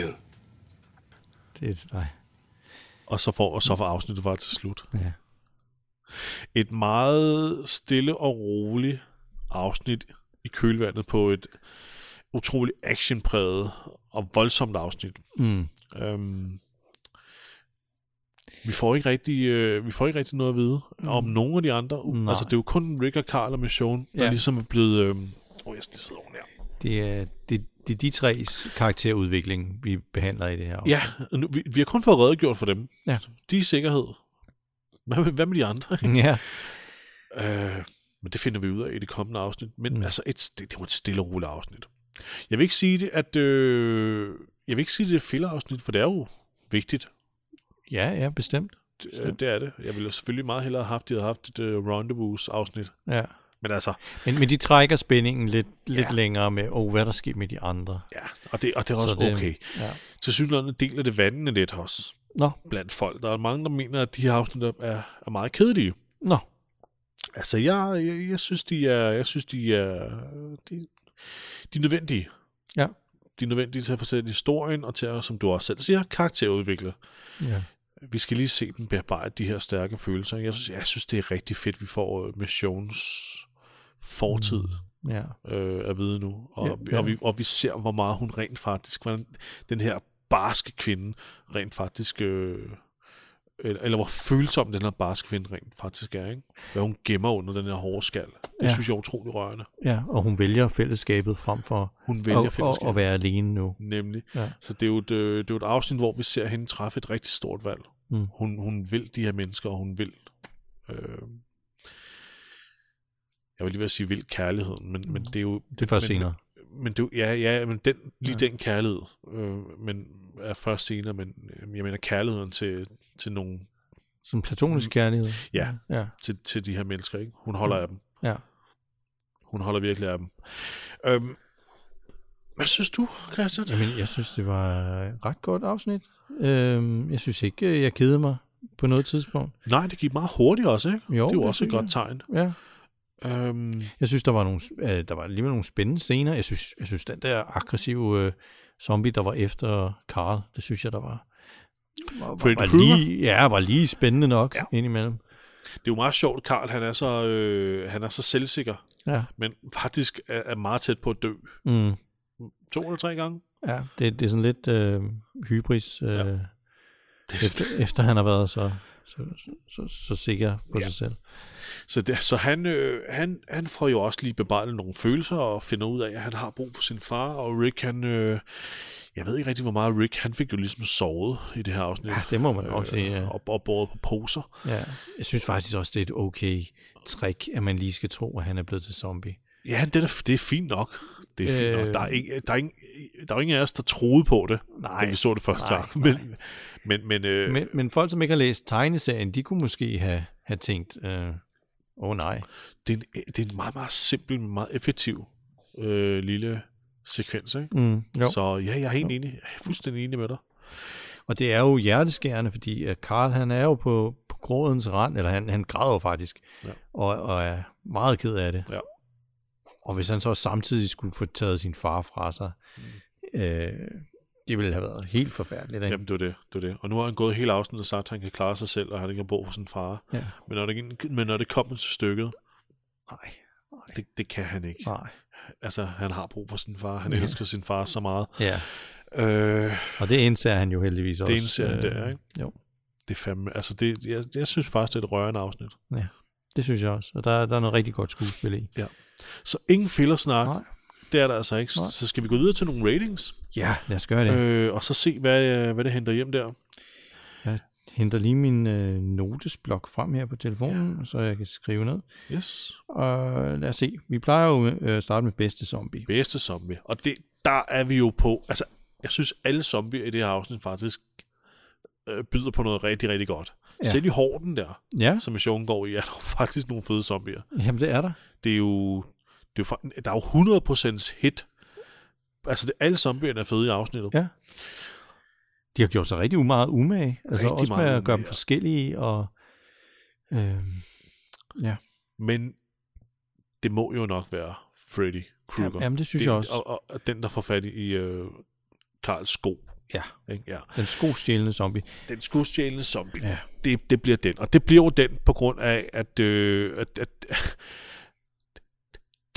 For you. Det er til dig. Og så får, og så får afsnittet bare til slut. Ja. Et meget stille og roligt afsnit i kølvandet på et utroligt actionpræget og voldsomt afsnit. Mm. Øhm, vi får ikke rigtig, øh, vi får ikke rigtig noget at vide om nogen af de andre. Mm. Nej. Altså, det er jo kun Rick og Carl og Michonne, der Ja. ligesom er blevet... Øh, oh, jeg skal lige sidde oven her. Det er, det, det er de tres karakterudvikling, vi behandler i det her. Ja, nu, vi, vi har kun fået redegjort for dem. Ja. De er sikkerhed. Hvad med, hvad med de andre? Ja. Øh, men det finder vi ud af i det kommende afsnit. Men Mm. altså, et, det, det var et stille og roligt afsnit. Jeg vil ikke sige det, at... Øh, jeg vil ikke sige, det er et filler-afsnit, for det er jo vigtigt. Ja, ja, bestemt. Det, det er det. Jeg ville selvfølgelig meget hellere have haft, at de havde haft et uh, Rendezvous-afsnit. Ja. Men altså, Men, men de trækker spændingen lidt, lidt Ja. længere med, oh, hvad er der sket med de andre? ja, og det, og det er Så også det- okay. Ja. Til synligheden deler det vandene lidt også Nå, blandt folk. Der er mange, der mener, at de her afsnit er, er meget kedelige. nå. Altså, jeg, jeg, jeg synes, de er, jeg synes, de er, de, de er nødvendige. Ja. De er nødvendige til at fortælle historien, og til at, som du også selv siger, karakterudvikle. Ja. Vi skal lige se dem bearbejde de her stærke følelser. Jeg synes, jeg synes det er rigtig fedt, vi får øh, missions fortid Ja. øh, at vide nu. Og, Ja, ja. Og, vi, og vi ser, hvor meget hun rent faktisk, hvordan den her barske kvinde rent faktisk, øh, eller, eller hvor følsom den her barske kvinde rent faktisk er. Ikke? Hvad hun gemmer under den her hårde skal. Det Ja. synes jeg er utrolig rørende. ja, og hun vælger fællesskabet frem for Hun vælger at, at, fællesskab. at være alene nu. Nemlig. Ja. Så det er, jo et, øh, det er jo et afsnit, hvor vi ser hende træffe et rigtig stort valg. Mm. Hun, hun vil de her mennesker, og hun vil... Øh, jeg vil lige ved at sige vild kærligheden, men, men det er jo... Det er først men, senere. Men det, jo- ja, ja, men den, lige Ja. den kærlighed øh, men er først senere, men øh, jeg mener kærligheden til, til, nogle, Som platonisk kærlighed. Mm. Ja. Ja. til, til de her mennesker. Ikke? Hun holder Mm. af dem. Ja. Hun holder virkelig af dem. Øhm, hvad synes du, Christian? Jamen, jeg synes, det var et ret godt afsnit. Øhm, jeg synes ikke, øh, jeg kedede mig på noget tidspunkt. Nej, det gik meget hurtigt også, ikke? Jo, det er jo det også et godt tegn. Ja. Øhm, Jeg synes, der var nogle, øh, der var alligevel nogle spændende scener. Jeg synes, jeg synes den der aggressive øh, zombie, der var efter Carl, det synes jeg, der var, var, Freddy var, var lige, ja, var lige spændende nok ja. indimellem. det er jo meget sjovt, Karl, han er så, øh, han er så selvsikker, Ja. men faktisk er, er meget tæt på at dø. Mm. To eller tre gange. Ja, det, det er sådan lidt øh, hybris, øh, Ja. Er, efter, efter han har været så, så, så, så, så sikker på Ja. sig selv. Så, det, så han, øh, han, han får jo også lige bebrejdet nogle følelser og finder ud af, at han har brug for sin far. Og Rick, han... Øh, jeg ved ikke rigtig, hvor meget Rick... Han fik jo ligesom sovet i det her afsnit. Ja, det må man nok sige. Ja. Og, og båret på poser. ja. Jeg synes faktisk også, det er et okay trick, at man lige skal tro, at han er blevet til zombie. Ja, det er, det er fint nok. Det er fint Øh. nok. Der er, ikke, der, er ingen, der er jo ingen af os, der troede på det, Nej, da vi så det første nej, gang. Men, men, men, øh, Men, men folk, som ikke har læst tegneserien, de kunne måske have, have tænkt, åh øh, oh, nej. det, er en, det er en meget, meget simpel, meget effektiv øh, lille sekvens. Ikke? Mm, jo. Så ja, jeg er helt enig. Jeg er fuldstændig enig med dig. Og det er jo hjerteskærende, fordi Karl han er jo på, på grådens rand, eller han, han græder jo faktisk, Ja. og, og er meget ked af det. Ja. Og hvis han så samtidig skulle få taget sin far fra sig, mm. øh, det ville have været helt forfærdeligt. Ikke? Jamen, det var det, det var det. Og nu har han gået hele afsnittet og sagt, at han kan klare sig selv, og han ikke har brug for sin far. Ja. Men når det, men når det kommer til stykket, Nej, det, det kan han ikke. nej. Altså, han har brug for sin far. Han Ja. elsker sin far så meget. Ja, Øh, og det indser han jo heldigvis også. det indser han der, ikke? Jo, Det er fandme, altså det, jeg, jeg synes faktisk, det er et rørende afsnit. det synes jeg også. Og der, der er noget rigtig godt skuespil i. Så ingen fillersnak, Nej. Det er der altså ikke. Nej. Så skal vi gå videre til nogle ratings, Ja, lad os gøre det. Øh. øh, og så se, hvad, øh, hvad det henter hjem der. Jeg henter lige min øh, notesblok frem her på telefonen, ja. så jeg kan skrive ned. Yes. Og lad os se. Vi plejer jo øh, at starte med bedste zombie. Bedste zombie. Og det, der er vi jo på, altså, jeg synes alle zombier i det her afsnit faktisk øh, byder på noget rigtig, rigtig godt. Ja. Selv i hården der, Ja, som missionen går i, er der faktisk nogle fede zombier. jamen det er der. Det er jo, det er jo, der er jo 100% hit. Altså, det, alle zombierne er fede i afsnittet. Ja. De har gjort sig rigtig meget umage. Altså Rigtig også med at gøre dem umage, forskellige. Og, øh, ja. Men det må jo nok være Freddy Krueger. Jamen, det synes det, jeg også. Og, og, den, der får fat i øh, Karls sko. Ja. Ikke? ja. Den skostjælende zombie. Den skudstjælende zombie. Ja. Det, det bliver den. Og det bliver jo den på grund af, at, øh, at, at,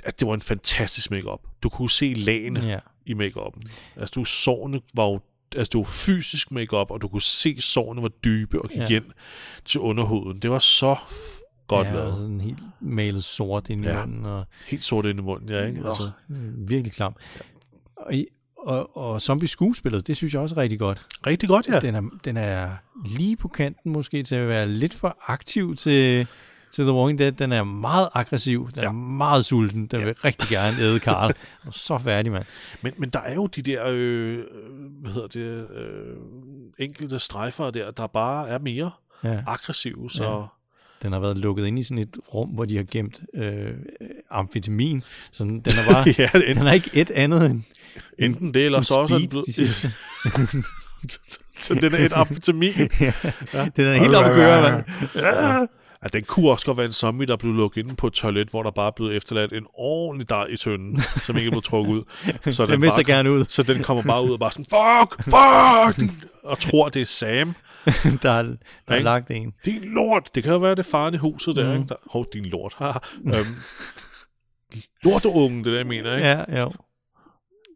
at det var en fantastisk makeup. Du kunne se lagene Ja. i makeupen. Altså, du sårene var jo altså, det var fysisk makeup, og du kunne se sårene var dybe og gik Ja. ja. ind til underhuden. Det var så godt ja, lavet. og sådan helt malet sort ind i Ja. munden. Og, Helt sort ind i munden, ja, ikke? Altså, virkelig klam. Og, og, og zombie skuespillet, det synes jeg også er rigtig godt. rigtig godt, ja. Den, er, den er lige på kanten måske til at være lidt for aktiv til, til The Walking Dead. Den er meget aggressiv. Den ja. er meget sulten. Den ja. vil rigtig gerne æde Carl. Så færdig, mand. Men, men der er jo de der, øh, hvad hedder det, øh, enkelte strejfer der, der bare er mere Ja. aggressive, så... Ja. Den har været lukket ind i sådan et rum, hvor de har gemt øh, amfetamin. Så den er bare... ja, enten, den er ikke et andet end enten det, eller en så også er blevet... siger. så den er et amfetamin. Den er helt oppe at Ja, den kunne også godt være en zombie, der blev lukket inde på et toilet, hvor der bare blevet efterladt en ordentlig dej i tønden, som ikke blevet trukket ud. Så Den så bare, gerne ud. Så den kommer bare ud og bare sådan, fuck, fuck, og tror, det er Sam. Der er, der er Ikke? lagt en. Din lort! Det kan jo være, det faren i huset der, Mm. ikke? Der, hov, din lort. øhm, lorteungen, det der, jeg mener, ikke? Ja, jo.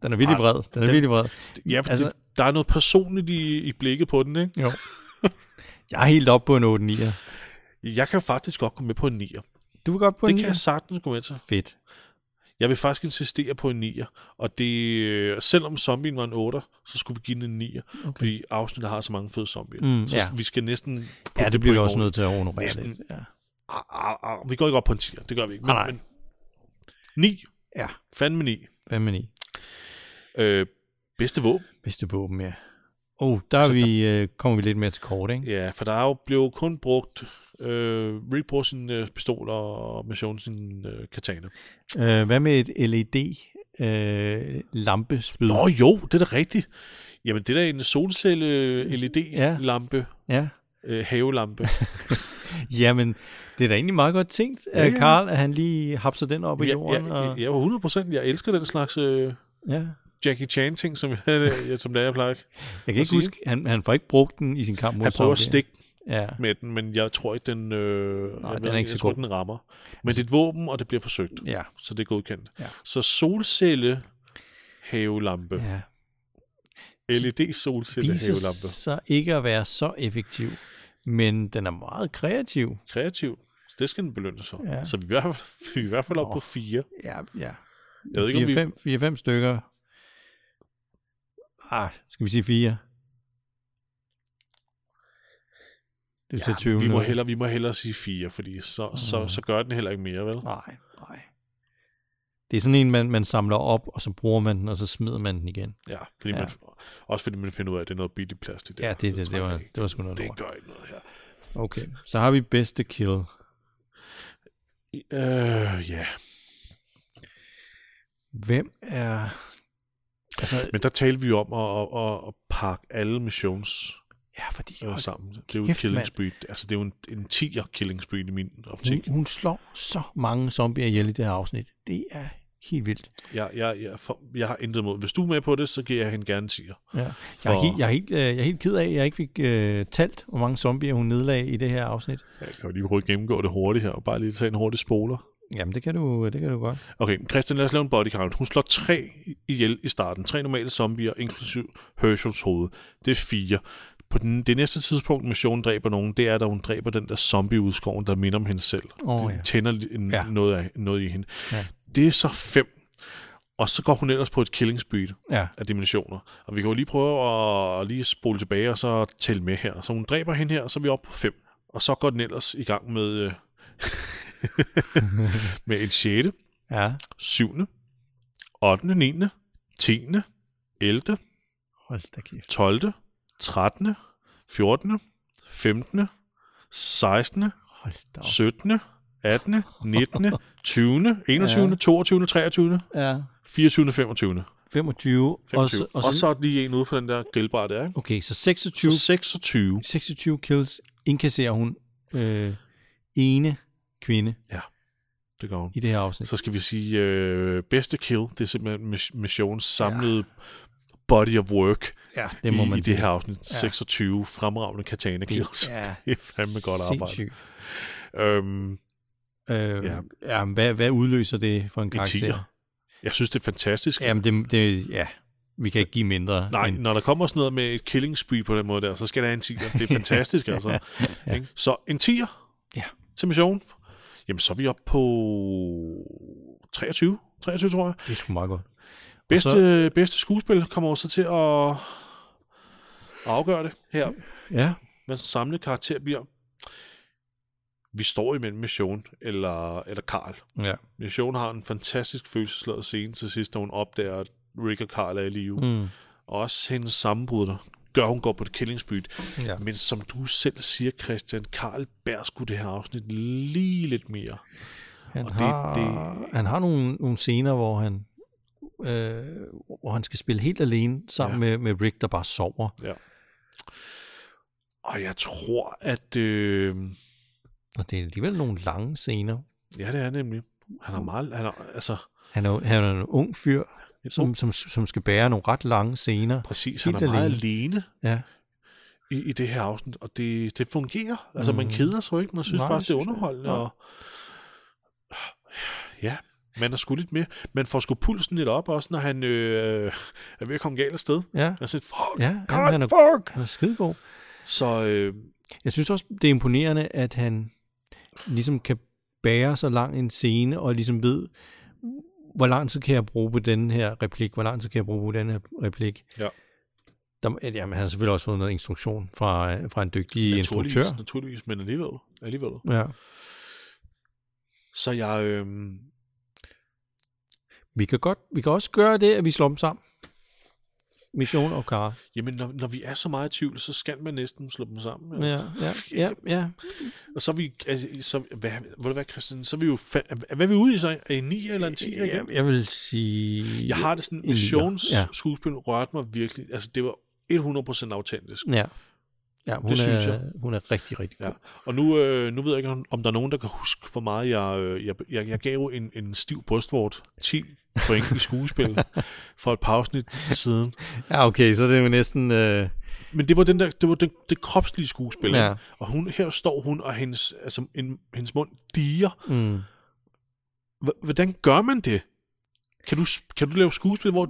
Den er virkelig vred. Den er den- virkelig vred. Ja, Altså- altså, det, der er noget personligt i, i blikket på den, ikke? Jo. Jeg er helt op på en 8 9 Jeg kan faktisk godt gå med på en 9'er. Du vil godt på Det en kan 9'er? jeg sagtens gå med til. Fedt. Jeg vil faktisk insistere på en 9'er. Og det, øh, selvom zombien var en 8'er, så skulle vi give den en 9'er. Okay. Fordi afsnittet har så mange fede zombier. Mm, så ja. vi skal næsten... Ja, det bliver vi også nødt til at honorere Næsten. lidt. Ja. Ah, ah, ah, vi går ikke op på en 10'er, det gør vi ikke. Men, Nej, nej. men 9. Ja. Fandme 9. Hvad med 9? Øh, bedste våben. Bedste våben, ja. Oh, der er Så vi, øh, kommer vi lidt mere til kort, ikke? Ja, for der er jo blevet kun brugt... Øh, Rick bruger sin øh, pistol og Mission sin øh, katana. Øh, hvad med et LED øh, lampespyd? Nå jo, det er da rigtigt. Jamen, det er da en solcelle LED-lampe, Ja. øh, havelampe. Jamen, det er da egentlig meget godt tænkt af Ja, ja. Karl, at han lige hapser den op i ja, jorden. ja, og, ja, 100 procent. Jeg elsker den slags øh, ja. Jackie Chan-ting, som, jeg, ja, som det er, jeg plejer. Jeg kan ikke huske, han, han får ikke brugt den i sin kamp mod Han prøver at stikke Ja. med den, men jeg tror ikke, den, øh, Nej, jeg, den er ikke så jeg tror, god. den rammer. Men det er et våben, og det bliver forsøgt, Ja. så det er godkendt. Ja. Så solcelle havelampe. ja. LED solcelle havelampe. sig ikke at være så effektiv, men den er meget kreativ. Kreativ. Så det skal den belønnes for. Ja. Så vi er, i hvert fald- vi er i hvert fald oppe på fire. Ja, ja. Jeg ved ikke, om vi... 4-5 4-5 stykker. Ah, skal vi sige 4? Det er Ja, 20 vi, må hellere, vi må hellere sige fire, fordi så, så, så gør den heller ikke mere, vel? Nej, nej. Det er sådan en, man, man samler op, og så bruger man den, og så smider man den igen. Ja, fordi Ja. Man, også fordi man finder ud af, at det er noget billigt plastik. Der. Ja, det, det, det, trænger var, ikke. det var sgu noget det lort. gør ikke noget her. Okay, så har vi bedste kill. Øh, ja. Hvem er... Altså, Men der talte vi jo om at, at, at, at pakke alle missions ja, fordi øh, hold, sammen. Det er jo kæft, et killing spree. Altså, det er jo en, en 10'er killing spree i min optik. hun, hun slår så mange zombier ihjel i det her afsnit. Det er helt vildt. Jeg, jeg, jeg, for, jeg har intet mod. Hvis du er med på det, så giver jeg hende gerne 10'er. Ja. Jeg, er For- helt, jeg, er helt, øh, jeg er helt ked af, at jeg ikke fik øh, talt, hvor mange zombier hun nedlagde i det her afsnit. Jeg kan jo lige prøve at gennemgå det hurtigt her, og bare lige tage en hurtig spoler. Jamen, det kan du, det kan du godt. Okay, Christian, lad os lave en body count. Hun slår tre ihjel i starten. Tre normale zombier, inklusiv Herschels hoved. Det er fire. På den, det næste tidspunkt, missionen dræber nogen, det er, da hun dræber den der zombie-udskoven, der minder om hende selv. Det ja. tænder en, Ja. noget, af, noget i hende. Ja. Det er så fem. Og så går hun ellers på et killing speed Ja, af dimensioner. Og vi kan jo lige prøve at, lige spole tilbage og så tælle med her. Så hun dræber hende her, så er vi oppe på fem. Og så går den ellers i gang med, øh, med et sjette, ja. syvende, 8., 9., 10., 11., Hold da kæft. 12., 13., 14., 15., 16., Hold da op. 17., 18., 19., 20., 21., Ja. 22., 23., Ja. 24., 25. 25. 25. Og så, og så, og så lige en ude for den der grillbar der, ikke? okay, så 26, Så 26. 26 kills indkasserer hun øh, ene kvinde Det går hun. i det her afsnit. Så skal vi sige, øh, bedste kill, det er simpelthen mis- missionens samlede body of work ja, det må i, man i det her afsnit. 26 fremragende katana kills. ja det er fandme godt arbejde. Sindssygt. Øhm, Øh, Ja. ja. ja hvad, hvad udløser det for en en karakter? Jeg synes, det er fantastisk. Jamen, det, det, ja, vi kan ikke give mindre. Nej, end, når der kommer sådan noget med et killing spree på den måde der, så skal der have en tiger. Det er fantastisk, altså. Ikke? Så en tiger Ja. til mission. Jamen, så er vi oppe på 23. 23, tror jeg. det er sgu meget godt. Bedste, så- bedste skuespil kommer også til at, at afgøre det her. Ja, Hvad den samlede karakter bliver. Vi står imellem Mission eller, eller Karl. ja. Mission har en fantastisk følelsesladet scene til sidst, da hun opdager, at Rick og Karl er i live. Mm. Og også hendes sammenbrud, der gør, hun går på et killing spree. ja. Men som du selv siger, Christian, Karl bærer sgu det her afsnit lige lidt mere. Han, og det- har, det- han har nogle, nogle scener, hvor han, øh, hvor han skal spille helt alene sammen Ja. ja. med, med Rick, der bare sover. Ja. Og jeg tror, at... Øh, Og det er alligevel nogle lange scener. ja, det er nemlig. Han har meget... Han har, altså, Han er, han er en ung fyr, som, som, som skal bære nogle ret lange scener. Præcis, han er Helt meget alene. alene Ja, i, i det her afsnit, og det, det fungerer. Altså, man Mm. keder sig ikke, man synes Nej, faktisk, det er underholdende. Nej. Og, ja, man er sgu lidt mere. Man får sgu pulsen lidt op, også når han øh, er ved at komme galt af sted. ja, Jeg siger, fuck, ja God, han, er, fuck! han er skidegod. Så øh, Jeg synes også, det er imponerende, at han ligesom kan bære så lang en scene, og ligesom ved, hvor lang tid kan jeg bruge på den her replik, hvor lang tid kan jeg bruge på den her replik. Ja. Der, jamen, han har selvfølgelig også fået noget instruktion fra, fra en dygtig instruktør. naturligvis, naturligvis, men alligevel. alligevel. Ja. Så jeg... Øh, Vi kan, godt, vi kan også gøre det, at vi slår dem sammen. Mission og Kara. jamen, når, når vi er så meget i tvivl, så skal man næsten slå dem sammen. altså. Ja, ja, ja, ja. Og så er vi... Altså, så, hvad, hvad, hvad, Christian, så er vi jo... Fa- hvad er vi ude i så? Er I en 9 eller en 10 igen? Jeg, jeg vil sige... Jeg har det sådan, en nier. missions Ja. rørte mig virkelig. Altså, det var 100% autentisk. Ja. Ja, hun, Det synes er, jeg. hun er rigtig, rigtig god. Ja. Og nu, øh, nu ved jeg ikke, om, der er nogen, der kan huske, hvor meget jeg... Øh, jeg, jeg, jeg gav en, en stiv brystvort 10 point i skuespil for et par afsnit siden. Ja, okay, så det er jo næsten... Øh, Men det var, den der, det, var det, det kropslige skuespil. Ja. Og hun, her står hun, og hendes, altså, en, hendes mund diger. mm, hvordan gør man det? Kan du, kan du lave skuespil, hvor,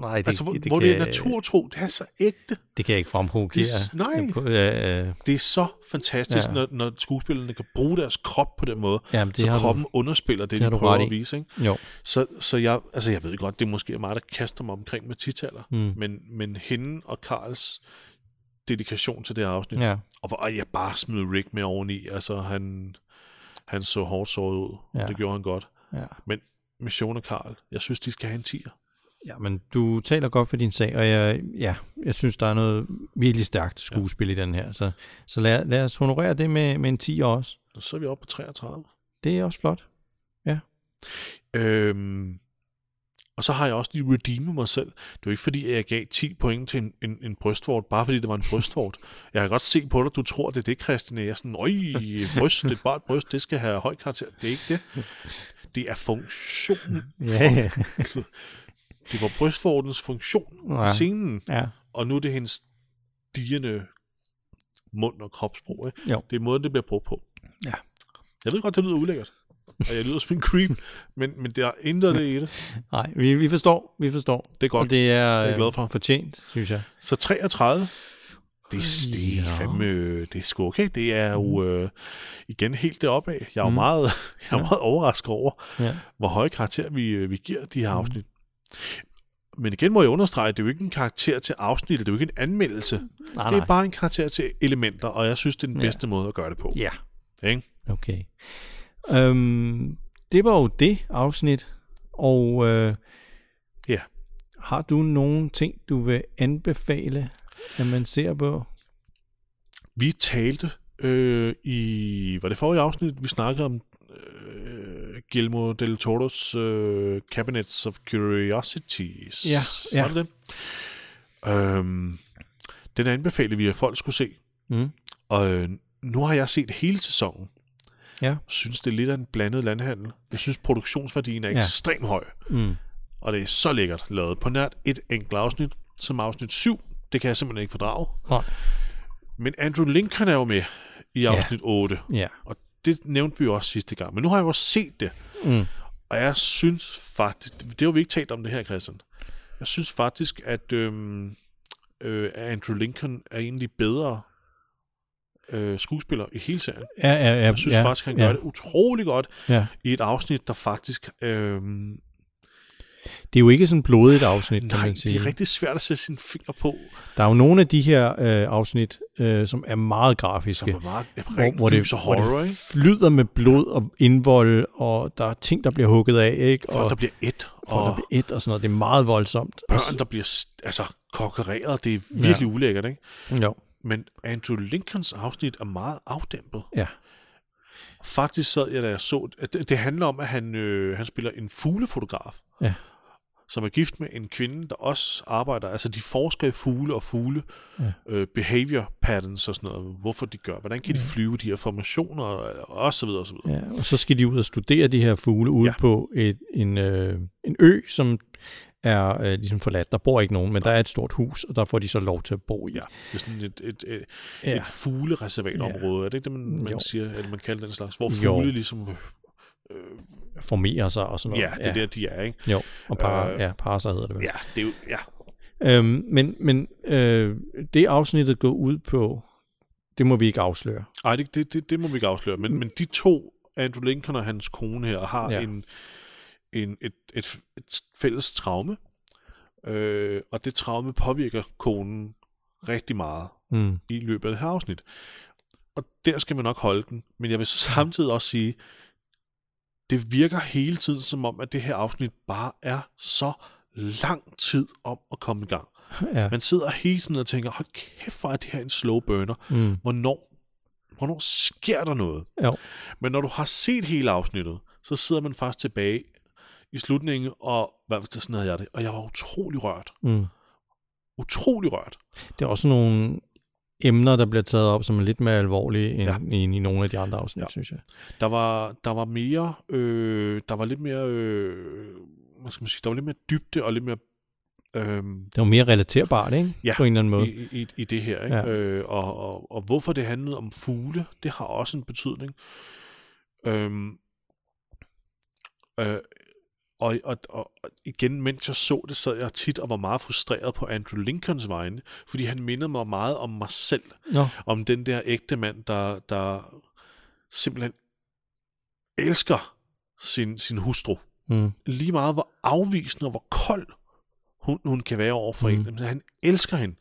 nej, det, altså, hvor, det, hvor kan, det er naturtro? Det er så ægte. Det kan jeg ikke fremprovokere. Det nej. På, øh, Det er så fantastisk, Ja. når, når skuespillerne kan bruge deres krop på den måde. jamen, det så kroppen underspiller det, det de du prøver at i. vise. Ikke? Du, jo. Så, så jeg, altså jeg ved godt, det er måske mig, der kaster mig omkring med titaller. Mm. Men, men hende og Karls dedikation til det her afsnit, Ja, og hvor jeg bare smed Rick med oveni, altså han, han så hårdt såret ud, ja. det gjorde han godt. ja. Men Mission og Karl, jeg synes, de skal have en tiger. ja, men du taler godt for din sag, og jeg, ja, jeg synes, der er noget virkelig stærkt skuespil ja. i den her. Så, så lad, lad os honorere det med, med en 10 også. Og så er vi oppe på 33. Det er også flot. Øhm, og så har jeg også lige redeemet mig selv. Det var ikke fordi, jeg gav 10 point til en, en, en brystvort, bare fordi det var en brystvort. Jeg kan godt se på dig, du tror, det er det, Christian. Jeg er sådan, øj, bryst, det er bare et bryst, det skal have høj karakter. Det er ikke det. Det er funktionen. Ja, Det var brystvortens funktion Ja. i scenen. ja. Og nu er det hendes digende mund og. Ikke? Jo. Det er måden, det bliver brugt på. Ja. Jeg ved godt, det lyder ulækkert. Og jeg lyder som en creep, men, men det er intet det i det. Nej, vi, vi forstår, vi forstår. Det er godt. Og det er, er jeg glad for. øh, fortjent, synes jeg. Så 33, det, er- det, er fandme, det er sgu okay. Det er jo øh, igen helt deroppe af. Jeg er jo Mm. meget, jeg er Ja. meget overrasket over, Ja. hvor høje karakter vi, øh, vi giver de her Mm. afsnit. Men igen må jeg understrege, at det er jo ikke en karakter til afsnittet, det er jo ikke en anmeldelse. Nej, det er nej. bare en karakter til elementer, og jeg synes, det er den Ja. bedste måde at gøre det på. Ja, Ikke? okay. Øhm, det var jo det afsnit, og øh, Ja. har du nogle ting, du vil anbefale, at man ser på? Vi talte øh, i, var det forrige afsnit, vi snakkede om øh, Guillermo del Toro's øh, Cabinets of Curiosities. Ja, ja. Var det det? Øhm, den anbefalede vi, at folk skulle se. Mm. Og øh, nu har jeg set hele sæsonen. Ja. synes, det er lidt af en blandet landhandel. Jeg synes, produktionsværdien er Ja. ekstremt høj. Mm. Og det er så lækkert lavet. På nært et enkelt afsnit, som afsnit 7. Det kan jeg simpelthen ikke fordrage. Nej. Men Andrew Lincoln er jo med i afsnit 8. Ja. Og det nævnte vi jo også sidste gang. Men nu har jeg jo også set det. Mm. Og jeg synes faktisk... Det har vi ikke talt om det her, Christian. Jeg synes faktisk, at øhm, øh, Andrew Lincoln er egentlig bedre øh, skuespiller i hele serien. Ja, ja, ja. Jeg synes ja, faktisk, han ja, gør det utrolig godt Ja. i et afsnit, der faktisk... Øhm, Det er jo ikke sådan blodigt afsnit, kan nej, man det sige. er rigtig svært at sætte sine finger på, Der er jo nogle af de her øh, afsnit, øh, som er meget som grafiske. er meget hvor, hvor, det, og hvor horror, det flyder med blod og indvold, og der er ting, der bliver hugget af, ikke? Folk, og der bliver et, folk, der og bliver et og sådan noget. Det er meget voldsomt. Og børn, der bliver altså, kokkereret. Det er virkelig ja. ulækkert, ikke? Jo, Men Andrew Lincolns afsnit er meget afdæmpet. ja. Faktisk sad jeg, da jeg så det. Det, det handler om, at han, øh, han spiller en fuglefotograf. Ja. Som er gift med en kvinde, der også arbejder. Altså, de forsker i fugle og fugle Ja. øh, behavior patterns og sådan noget. Hvorfor de gør. Hvordan kan de flyve de her formationer og, og så videre og så videre. ja. Og så skal de ud og studere de her fugle ude Ja. ja. på et, en, øh, en ø, som er øh, ligesom forladt. Der bor ikke nogen, men der er et stort hus, og der får de så lov til at bo i. Ja, det er sådan et, et, et, Ja. et fuglereservatområde. Er det ikke det, man, man Jo. siger, at man kalder den slags? Hvor Jo. fugle ligesom... Øh, Formerer sig og sådan ja, noget. det er der, de er, ikke? Jo, og par, Øh, ja, parser hedder det vel. Ja, det er jo... Ja, Øhm, men men øh, det afsnittet går ud på, det må vi ikke afsløre. Ej, det, det, det, det må vi ikke afsløre. Men, men de to, Andrew Lincoln og hans kone her, har ja. Ja. en, en, et, et, et fælles traume. Øh, og det traume påvirker konen rigtig meget Mm. i løbet af det her afsnit. Og der skal man nok holde den. Men jeg vil så samtidig også sige, det virker hele tiden som om, at det her afsnit bare er så lang tid om at komme i gang. Ja. Man sidder hele tiden og tænker, hold kæft, hvor er det her en slow burner. Mm. Hvornår, hvornår sker der noget? Jo. Men når du har set hele afsnittet, så sidder man faktisk tilbage i slutningen, og hvad sådan havde jeg det, og jeg var utrolig rørt. Mm. Utrolig rørt. Det er også nogle emner, der bliver taget op, som er lidt mere alvorlige end, Ja. end i nogle af de andre afsnit, Ja. synes jeg. Der var, der var mere, øh, der var lidt mere, øh, hvad skal man sige, der var lidt mere dybde og lidt mere øh, Det var mere relaterbart, ikke? Ja, På en eller anden måde. i, i, i det her. Ikke? Ja. Øh, og, og, og hvorfor det handlede om fugle, det har også en betydning. Øhm, øh, og, og, og igen, mens jeg så det, sad jeg tit og var meget frustreret på Andrew Lincolns vegne, fordi han mindede mig meget om mig selv, Nå, om den der ægte mand, der, der simpelthen elsker sin, sin hustru. mm. Lige meget hvor afvisende og hvor kold hun, hun kan være over for mm. En. Han elsker hende.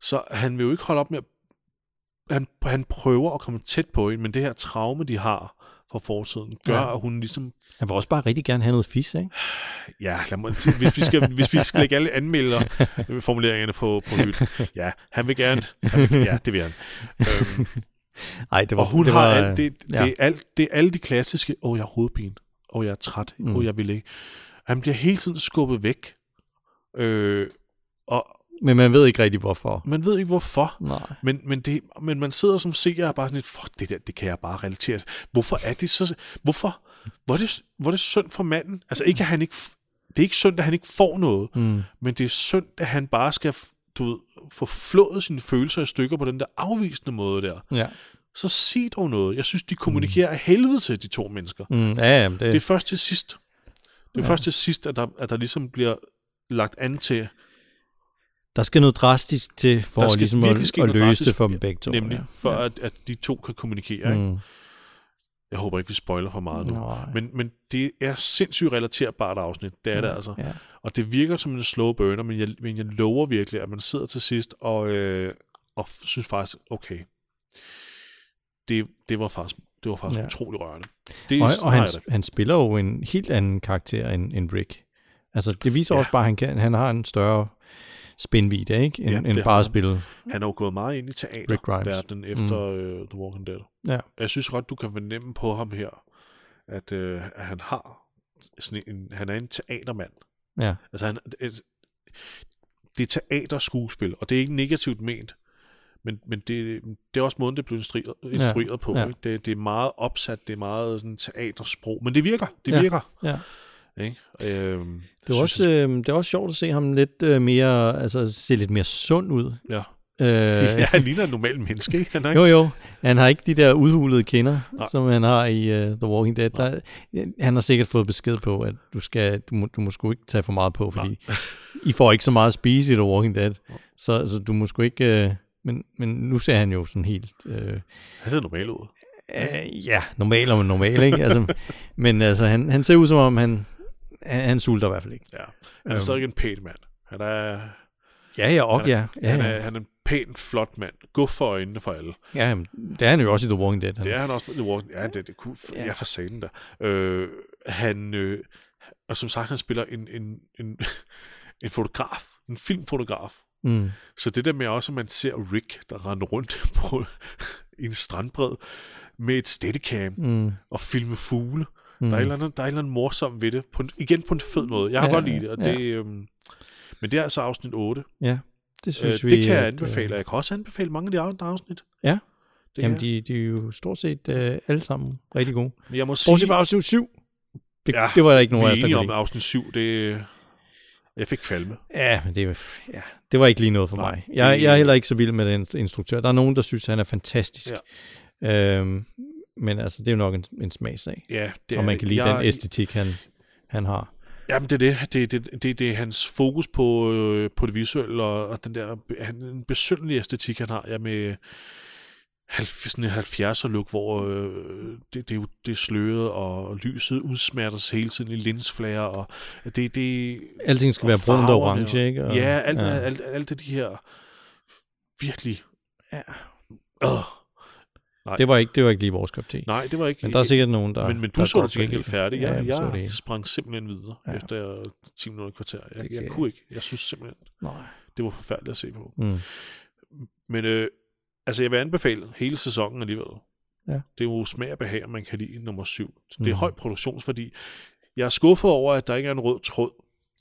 Så han vil jo ikke holde op med at... Han, han prøver at komme tæt på hende, men det her traume, de har fra fortiden, gør, ja. At hun ligesom... Jeg vil også bare rigtig gerne have noget fis, ikke? Ja, lad mig, hvis, vi skal, hvis vi skal lægge alle anmelder formuleringerne på, på hylden. Ja, han vil gerne... Han vil, ja, det vil han. Øhm, Nej, det var, og hun det har var, alt, det, det, ja. er alt, det er alle de klassiske, åh, oh, jeg har hovedpine, åh, oh, jeg er træt, åh, Mm. oh, jeg vil ikke. Han bliver hele tiden skubbet væk. Øh, og Men man ved ikke rigtig, hvorfor. man ved ikke hvorfor. Nej. Men, men, det, men man sidder som seer og bare sådan lidt, for det der, det kan jeg bare relatere til. Hvorfor er det så, hvorfor, hvor er det, hvor er det synd for manden? Altså ikke, at han ikke, det er ikke synd, at han ikke får noget, Mm. men det er synd, at han bare skal, du ved, få flået sine følelser i stykker på den der afvisende måde der. Ja. Så sig dog noget. Jeg synes, de kommunikerer af helvede til de to mennesker. Mm. Ja, ja, det, Det er først til sidst. Det er Ja. først til sidst, at der, at der ligesom bliver lagt an til, der skal noget drastisk til, for at, ligesom at, at løse det for dem begge to. nemlig ja. for ja. at, at de to kan kommunikere. Ikke? Mm. Jeg håber ikke, vi spoiler for meget nu. Nej. Men, men det er sindssygt relaterbart afsnit. Det er det altså. Ja. Og det virker som en slow burner, men jeg, men jeg lover virkelig, at man sidder til sidst og, øh, og synes faktisk, okay, det, det var faktisk, det var faktisk ja. Utrolig rørende. Det, Og, og han, han spiller jo en helt anden karakter end, end Rick. Altså, det viser ja. også bare, at han, kan, han har en større spændvidde, ikke? End, Ja, ja, end bare han. at spille. Han er jo gået meget ind i teaterverdenen efter mm. uh, The Walking Dead. Ja. Jeg synes godt, du kan fornemme på ham her, at, uh, at han har sådan en, han er en teatermand. Ja. Altså, han, det, det er teaterskuespil, og det er ikke negativt ment, men, men det, det er også måden, det blev instrueret, instrueret på. ja. Ikke? Det, det er meget opsat, det er meget sådan teatersprog, men det virker, det Ja. virker. Ja. Ikke? Øhm, Det er, også, øh, det er også sjovt at se ham lidt øh, mere, altså se lidt mere sund ud. ja. Øh, ja, han ligner en normal menneske, ikke? Han er, Jo, jo. Han har ikke de der udhulede kinder, Nej. Nej. som han har i uh, The Walking Dead. Der, han har sikkert fået besked på, at du skal du må, du må sgu ikke tage for meget på, fordi I får ikke så meget at spise i The Walking Dead. Så, så du må sgu ikke... Uh, men, men nu ser han jo sådan helt... Uh, han ser normal ud. uh, ja, normal og normal, ikke? Altså, men altså, han, han ser ud som om, han, han, han sulter i hvert fald ikke. Ja. Han er Øhm. stadig en pæn mand. Han er, Ja, ja, og han er, ja. Ja, han, ja. er, han er en pæn, flot mand. Gå for øjnene for alle. ja jamen, det er han jo også i The Walking Dead. Han, Det er han også på The Walking Ja, det, det kunne, Ja. ja. for satan der. Øh, han, øh, og som sagt, han spiller en, en, en, en fotograf. En filmfotograf. Mm. Så det der med også, at man ser Rick, der render rundt på i en strandbred med et steadicam Mm. og filme fugle. Mm. Der, er et eller andet, der er et eller andet morsomt ved det. På en, igen på en fed måde. Jeg har Ja, godt lide det. Og ja. det øhm, men det er altså afsnit 8. Ja, det Øh, synes det vi... kan jeg anbefale. Jeg kan også anbefale mange af de andre afsnit. Ja. Det Jamen, jeg. de, de er jo stort set øh, alle sammen rigtig gode. Men jeg må sige, Bortset fra afsnit 7. Det, Ja, det var der ikke nogen af os, der om, afsnit 7, det... Jeg fik kvalme. Ja, men det, ja, det var ikke lige noget for Nej, mig. Jeg, det- jeg er heller ikke så vild med den instruktør. Der er nogen, der synes, han er fantastisk. Ja. Øhm, men altså, det er jo nok en, en smagsag. Ja, det er og man kan lide jeg, den æstetik, han, han har. Jamen, det er det. Det, det, det, det er hans fokus på, øh, på det visuelle, og, og den der han, en besynderlig æstetik, han har ja, med sådan en 70'er look, hvor øh, det, det, er jo det er sløret, og lyset udsmertes hele tiden i linsflager, og det, det Alting skal og være brunt og orange, ikke? Og, ja, alt, ja. Alt, alt, alt det de her virkelig... Ja. Øh, Det var ikke, det var ikke lige vores kop te. nej, det var ikke... Men der er sikkert nogen, der men, men der du så godt det til gengæld færdig. Ja, Jeg, jeg så jeg sprang simpelthen videre Ja. efter 10 minutter i kvarter. Jeg, jeg kunne ikke. Jeg synes simpelthen, Nej. det var forfærdeligt at se på. Mm. Men øh, altså, jeg vil anbefale hele sæsonen alligevel. Ja. Det er jo smag og behag, man kan lide nummer syv. Det er Mm. høj produktionsværdi. Jeg er skuffet over, at der ikke er en rød tråd.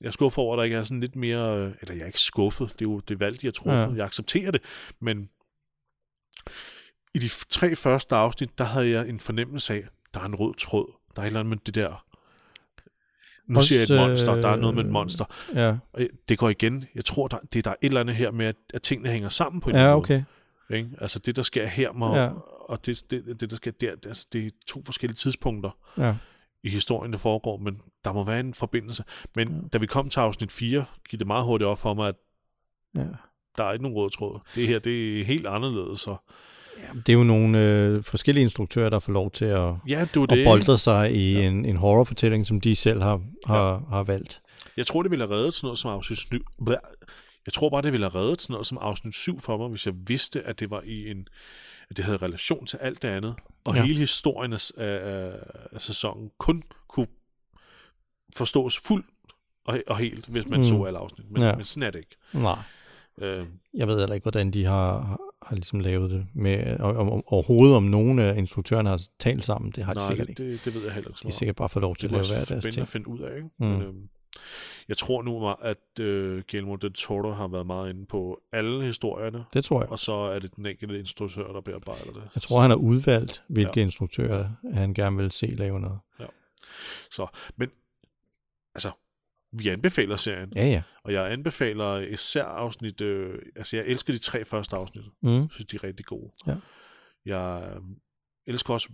Jeg er skuffet over, at der ikke er sådan lidt mere... øh, Eller jeg er ikke skuffet. Det er jo det valg, de har truffet. Ja. Jeg accepterer det. Men i de tre første afsnit, der havde jeg en fornemmelse af, der er en rød tråd. Der er et eller andet med det der... Nu Også, siger jeg et monster. Der er noget med et øh, monster. Ja, Og det går igen. Jeg tror, der, det, der er et eller andet her med, at, at tingene hænger sammen på en ja okay. måde. Ikke? Altså det, der sker her, må, Ja. og det, det, det, der sker der, det, altså, det er to forskellige tidspunkter Ja. i historien, der foregår, men der må være en forbindelse. Men ja. da vi kom til afsnit 4, gik det meget hurtigt op for mig, at ja. der er ikke nogen rød tråd. Det her, det er helt anderledes. Så. Det er jo nogle øh, forskellige instruktører, der får lov til at, Ja, det var at det. boldre sig i Ja. en, en horrorfortælling, som de selv har, har, har valgt. Jeg tror, det ville have reddet sådan noget som afsnit 7. Jeg tror bare, det ville have reddet sådan noget som afsnit 7 for mig, hvis jeg vidste, at det var i en at det havde relation til alt det andet, og Ja. ja. hele historien af, af, af sæsonen kun kunne forstås fuldt og, og helt, hvis man Mm. så alle afsnit. Men, Ja. ja. men sådan er det ikke. Nej. Øh, Jeg ved heller ikke, hvordan de har, har, har ligesom lavet det. Med, og, om, overhovedet om nogen af instruktørerne har talt sammen. Det har de nej, sikkert det, ikke. det, det ved jeg heller ikke. så De er meget om. sikkert bare fået lov til det at er lave hver deres ting. at finde ud af. Ikke? Mm. Men, øhm, jeg tror nu, at øh, Guillermo del Toro har været meget inde på alle historierne, Det tror jeg. og så er det den enkelte instruktør, der bearbejder det. Jeg tror, han har udvalgt, hvilke ja. Ja. instruktører han gerne vil se lave noget. Så, men altså, vi anbefaler serien, Ja, ja. og jeg anbefaler især afsnit, øh, altså jeg elsker de tre første afsnit. Mm. Jeg synes, de er rigtig gode. Ja. Jeg øh, elsker også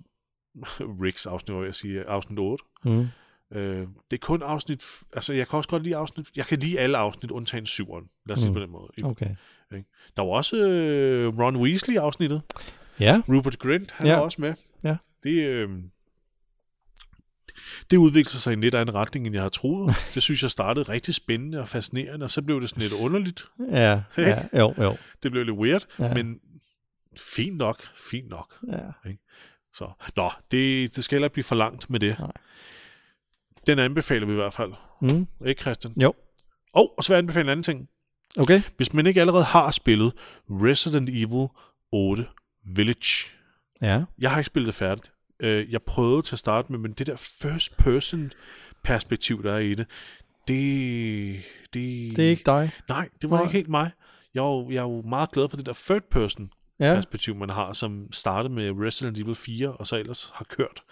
Ricks afsnit, hvor jeg siger afsnit 8. Mm. Øh, det er kun afsnit, altså jeg kan også godt lide afsnit, jeg kan lide alle afsnit, undtagen syveren. Lad os sige Mm. det på den måde. Okay. Der var også øh, Ron Weasley afsnittet. Ja, Rupert Grint, han ja. var også med. Ja. Det, øh, det udviklede sig i en lidt anden retning, end jeg havde troet. det synes jeg startede rigtig spændende og fascinerende, og så blev det sådan lidt underligt. ja, ja, jo, jo. Det blev lidt weird, Ja. men fint nok, fint nok. Ja. Så, nå, det, det skal heller ikke blive for langt med det. Nej. Den anbefaler vi i hvert fald. Mm. Ikke, Christian? Jo. Og, og så vil jeg anbefale en anden ting. Okay. Hvis man ikke allerede har spillet Resident Evil 8 Village, Ja. jeg har ikke spillet det færdigt. Øh, Jeg prøvede til at starte med, men det der first person perspektiv, der er i det, det... Det, Det er ikke dig. Nej, det var Nej. ikke helt mig. Jeg er, jo, jeg er jo meget glad for det der third person Ja. perspektiv, man har, som startede med Resident Evil 4, og så ellers har kørt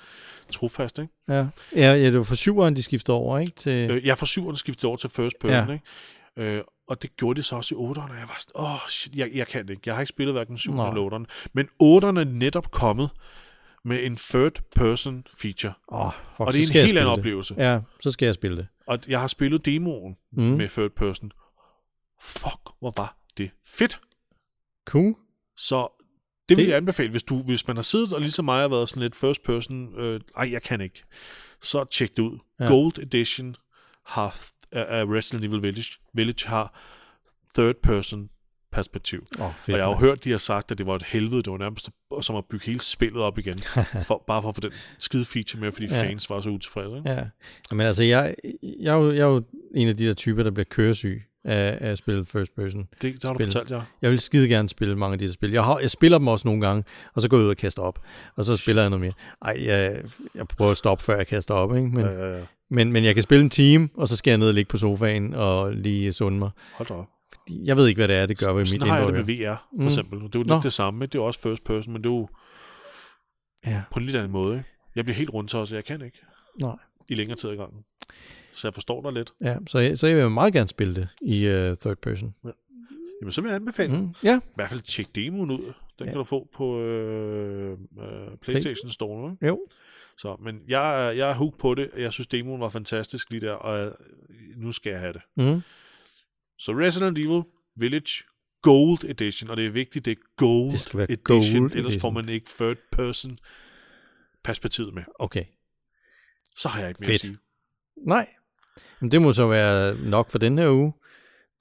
trofast, ikke? Ja. Ja, ja, det var for syveren, de skiftede over, ikke? Til... Øh, jeg fra 7'erne skiftede over til first person, Ja. ikke? Øh, og det gjorde de så også i 8'erne, og jeg var sådan, åh, oh, shit, jeg, jeg kan det ikke. Jeg har ikke spillet hverken 7'erne Nej. eller 8'erne. Men 8'erne er netop kommet med en third person feature. Åh, fuck, og det er en helt anden det. oplevelse. Ja, så skal jeg spille det. Og jeg har spillet demoen Mm. med third person. Fuck, hvor var det fedt. Cool. Så det vil Det- jeg anbefale, hvis, du, hvis man har siddet og ligesom mig har været sådan lidt first person, øh, ej, jeg kan ikke, så tjek det ud. Ja. Gold Edition har, af af Resident Evil Village, Village har third person perspektiv. Åh, oh, fedt. og jeg har jo hørt, de har sagt, at det var et helvede, det var nærmest som at bygge hele spillet op igen, for, bare for at få den skide feature med, fordi Ja. fans var så utilfredse. Ikke? Ja. Men altså, jeg, jeg, er jo, jeg er jo en af de der typer, der bliver køresyg af, af at spille first person. Det, det har du Spil. fortalt, ja. Jeg vil skide gerne spille mange af de der spil. Jeg, har, jeg spiller dem også nogle gange, og så går jeg ud og kaster op. Og så spiller jeg noget mere. Ej, jeg, jeg prøver at stoppe, før jeg kaster op, ikke? Men, Ja, ja, ja. men, men jeg kan spille en time, og så skal jeg ned og ligge på sofaen og lige sunde mig. Hold da op. Jeg ved ikke, hvad det er, det gør ved mit Sådan har jeg indre det med. VR, for Mm. eksempel. Det er jo lidt Nå. det samme. Det er jo også first person, men det er jo Ja, på en lidt anden måde. Ikke? Jeg bliver helt rundt så jeg kan ikke. nej. I længere tid ad gangen. Så jeg forstår dig lidt. Ja, så, jeg, så jeg vil meget gerne spille det i uh, third person. Jamen, så vil jeg anbefale mm. Ja, i hvert fald tjek demoen ud. Den Ja. ja. kan du få på øh, øh, Playstation Store. Ikke? jo. Så, men jeg, jeg er hooked på det. Jeg synes, demoen var fantastisk lige der, og nu skal jeg have det. Mm. Så Resident Evil Village Gold Edition, og det er vigtigt, det er Gold Det skal være Edition, Gold ellers får Edition. man ikke third person perspektivet med. Okay. Så har jeg ikke mere Fedt. at sige. Nej. Men det må så være nok for den her uge.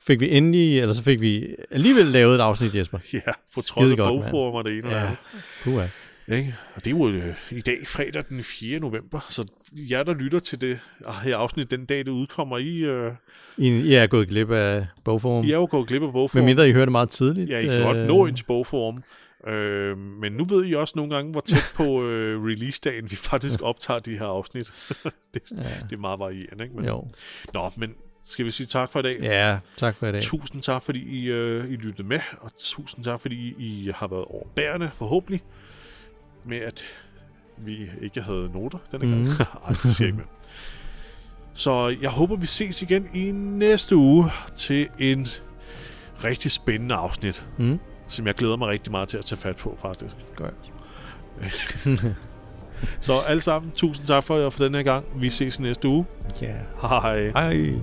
Fik vi endelig, eller så fik vi alligevel lavet et afsnit, Jesper. Ja, på trods af og det ene og Ja, andet. Ikke? Og det er jo øh, i dag, fredag den 4. november, så jer, der lytter til det ah, her afsnit, den dag, det udkommer, I, øh, I, I er gået glip af bogforum. I er jo gået glip af Med bogforum. mindre I hørte meget tidligt. Ja, I kan godt nå ind til bogforum. Øh, men nu ved I også nogle gange, hvor tæt på øh, release-dagen vi faktisk optager de her afsnit. det, Ja. det er meget varierende, ikke? Men, Jo. Nå, men skal vi sige tak for i dag? Ja, tak for i dag. Tusind tak, fordi I, øh, I lyttede med, og tusind tak, fordi I, I har været overbærende, forhåbentlig, med at vi ikke havde noter denne gang. Mhm. Ej, det siger jeg ikke med. Så jeg håber, vi ses igen i næste uge til en rigtig spændende afsnit, Mm. som jeg glæder mig rigtig meget til at tage fat på, faktisk. Godt. Så alle sammen, tusind tak for, for den her gang. Vi ses næste uge. Ja. Hej. Hej.